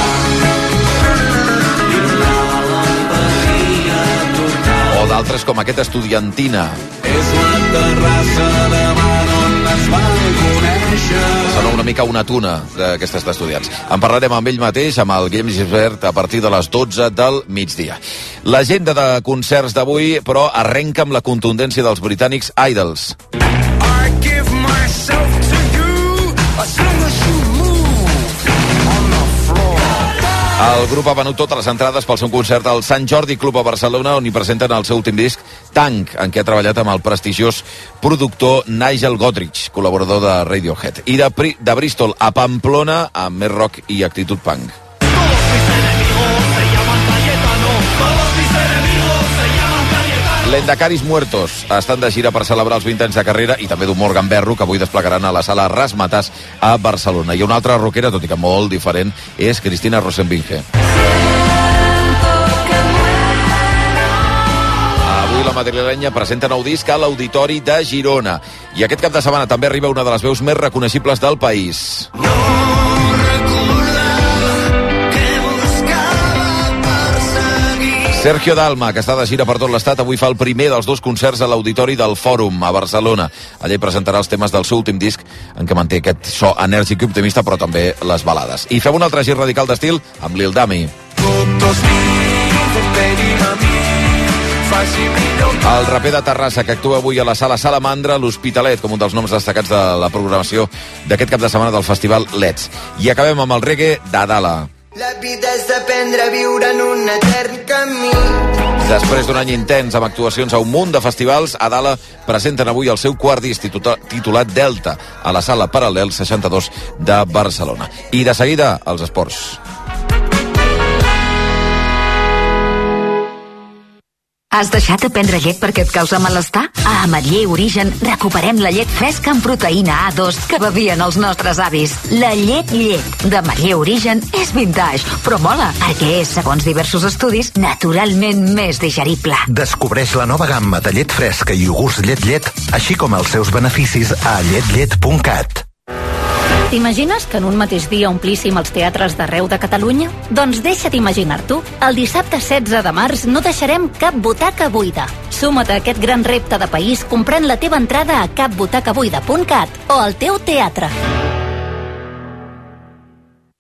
o d'altres com aquest Estudiantina. És la terrassa davant on es van conèixer. Sona una mica una tuna d'aquestes d'estudiants. En parlarem amb ell mateix, amb el Guillem Gisbert, a partir de les 12 del migdia. L'agenda de concerts d'avui, però, arrenca amb la contundència dels britànics Idols. I give myself to you El grup ha venut totes les entrades pel seu concert al Sant Jordi Club a Barcelona, on hi presenten el seu últim disc, Tank, en què ha treballat amb el prestigiós productor Nigel Godrich, col·laborador de Radiohead. I de, de Bristol a Pamplona, amb més rock i actitud punk. Lendacaris Muertos estan de gira per celebrar els 20 anys de carrera i també d'un Morgan Berro que avui desplegaran a la sala Rasmatas a Barcelona. I una altra rockera, tot i que molt diferent, és Cristina Rosenbinge. Avui la madrilenya presenta nou disc a l'Auditori de Girona. I aquest cap de setmana també arriba una de les veus més reconeixibles del país. No! Sergio Dalma, que està de gira per tot l'estat, avui fa el primer dels dos concerts a l'Auditori del Fòrum a Barcelona. Allà hi presentarà els temes del seu últim disc, en què manté aquest so enèrgic i optimista, però també les balades. I fem un altre gir radical d'estil amb Lil Dami. El raper de Terrassa, que actua avui a la sala Salamandra, l'Hospitalet, com un dels noms destacats de la programació d'aquest cap de setmana del festival Let's. I acabem amb el reggae d'Adala. La vida és aprendre a viure en un etern camí. Després d'un any intens amb actuacions a un munt de festivals, Adala presenten avui el seu quart disc titulat Delta a la sala Paral·lel 62 de Barcelona. I de seguida, els esports. Has deixat de prendre llet perquè et causa malestar? A Ametller Origen recuperem la llet fresca amb proteïna A2 que bevien els nostres avis. La llet llet d'Ametller Origen és vintage, però mola, perquè és, segons diversos estudis, naturalment més digerible. Descobreix la nova gamma de llet fresca i iogurts llet llet, així com els seus beneficis a lletllet.cat. T'imagines que en un mateix dia omplíssim els teatres d'arreu de Catalunya? Doncs deixa't imaginar-t'ho. El dissabte 16 de març no deixarem cap butaca buida. Suma't a aquest gran repte de país comprant la teva entrada a capbutacabuida.cat o al teu teatre.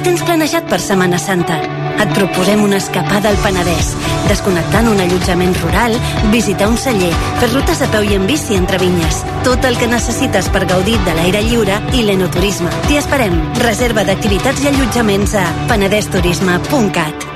Què tens planejat per Setmana Santa? Et proposem una escapada al Penedès, desconnectant un allotjament rural, visitar un celler, fer rutes a peu i en bici entre vinyes. Tot el que necessites per gaudir de l'aire lliure i l'enoturisme. T'hi esperem. Reserva d'activitats i allotjaments a penedesturisme.cat.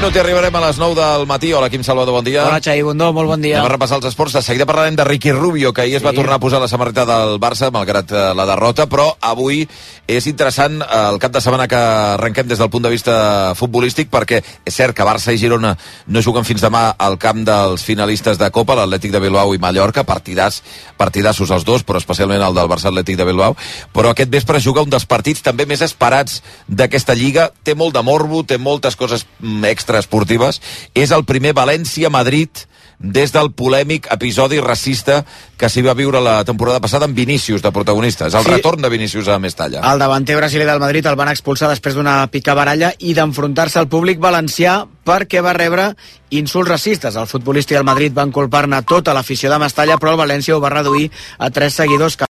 minut i arribarem a les 9 del matí. Hola, Quim Salvador, bon dia. Hola, Xavi Bundó, molt bon dia. Anem a repassar els esports. De seguida parlarem de Ricky Rubio, que ahir es va Sí. tornar a posar la samarreta del Barça, malgrat eh, la derrota, però avui és interessant eh, el cap de setmana que arrenquem des del punt de vista futbolístic, perquè és cert que Barça i Girona no juguen fins demà al camp dels finalistes de Copa, l'Atlètic de Bilbao i Mallorca, partidars, partidassos els dos, però especialment el del Barça Atlètic de Bilbao, però aquest vespre juga un dels partits també més esperats d'aquesta lliga, té molt de morbo, té moltes coses mm, extraesportives, és el primer València-Madrid des del polèmic episodi racista que s'hi va viure la temporada passada amb Vinícius de protagonista. És el Sí. retorn de Vinícius a Mestalla. El davanter brasiler del Madrid el van expulsar després d'una picabaralla i d'enfrontar-se al públic valencià perquè va rebre insults racistes. El futbolista i el Madrid van culpar-ne tota l'afició de Mestalla, però el València ho va reduir a tres seguidors que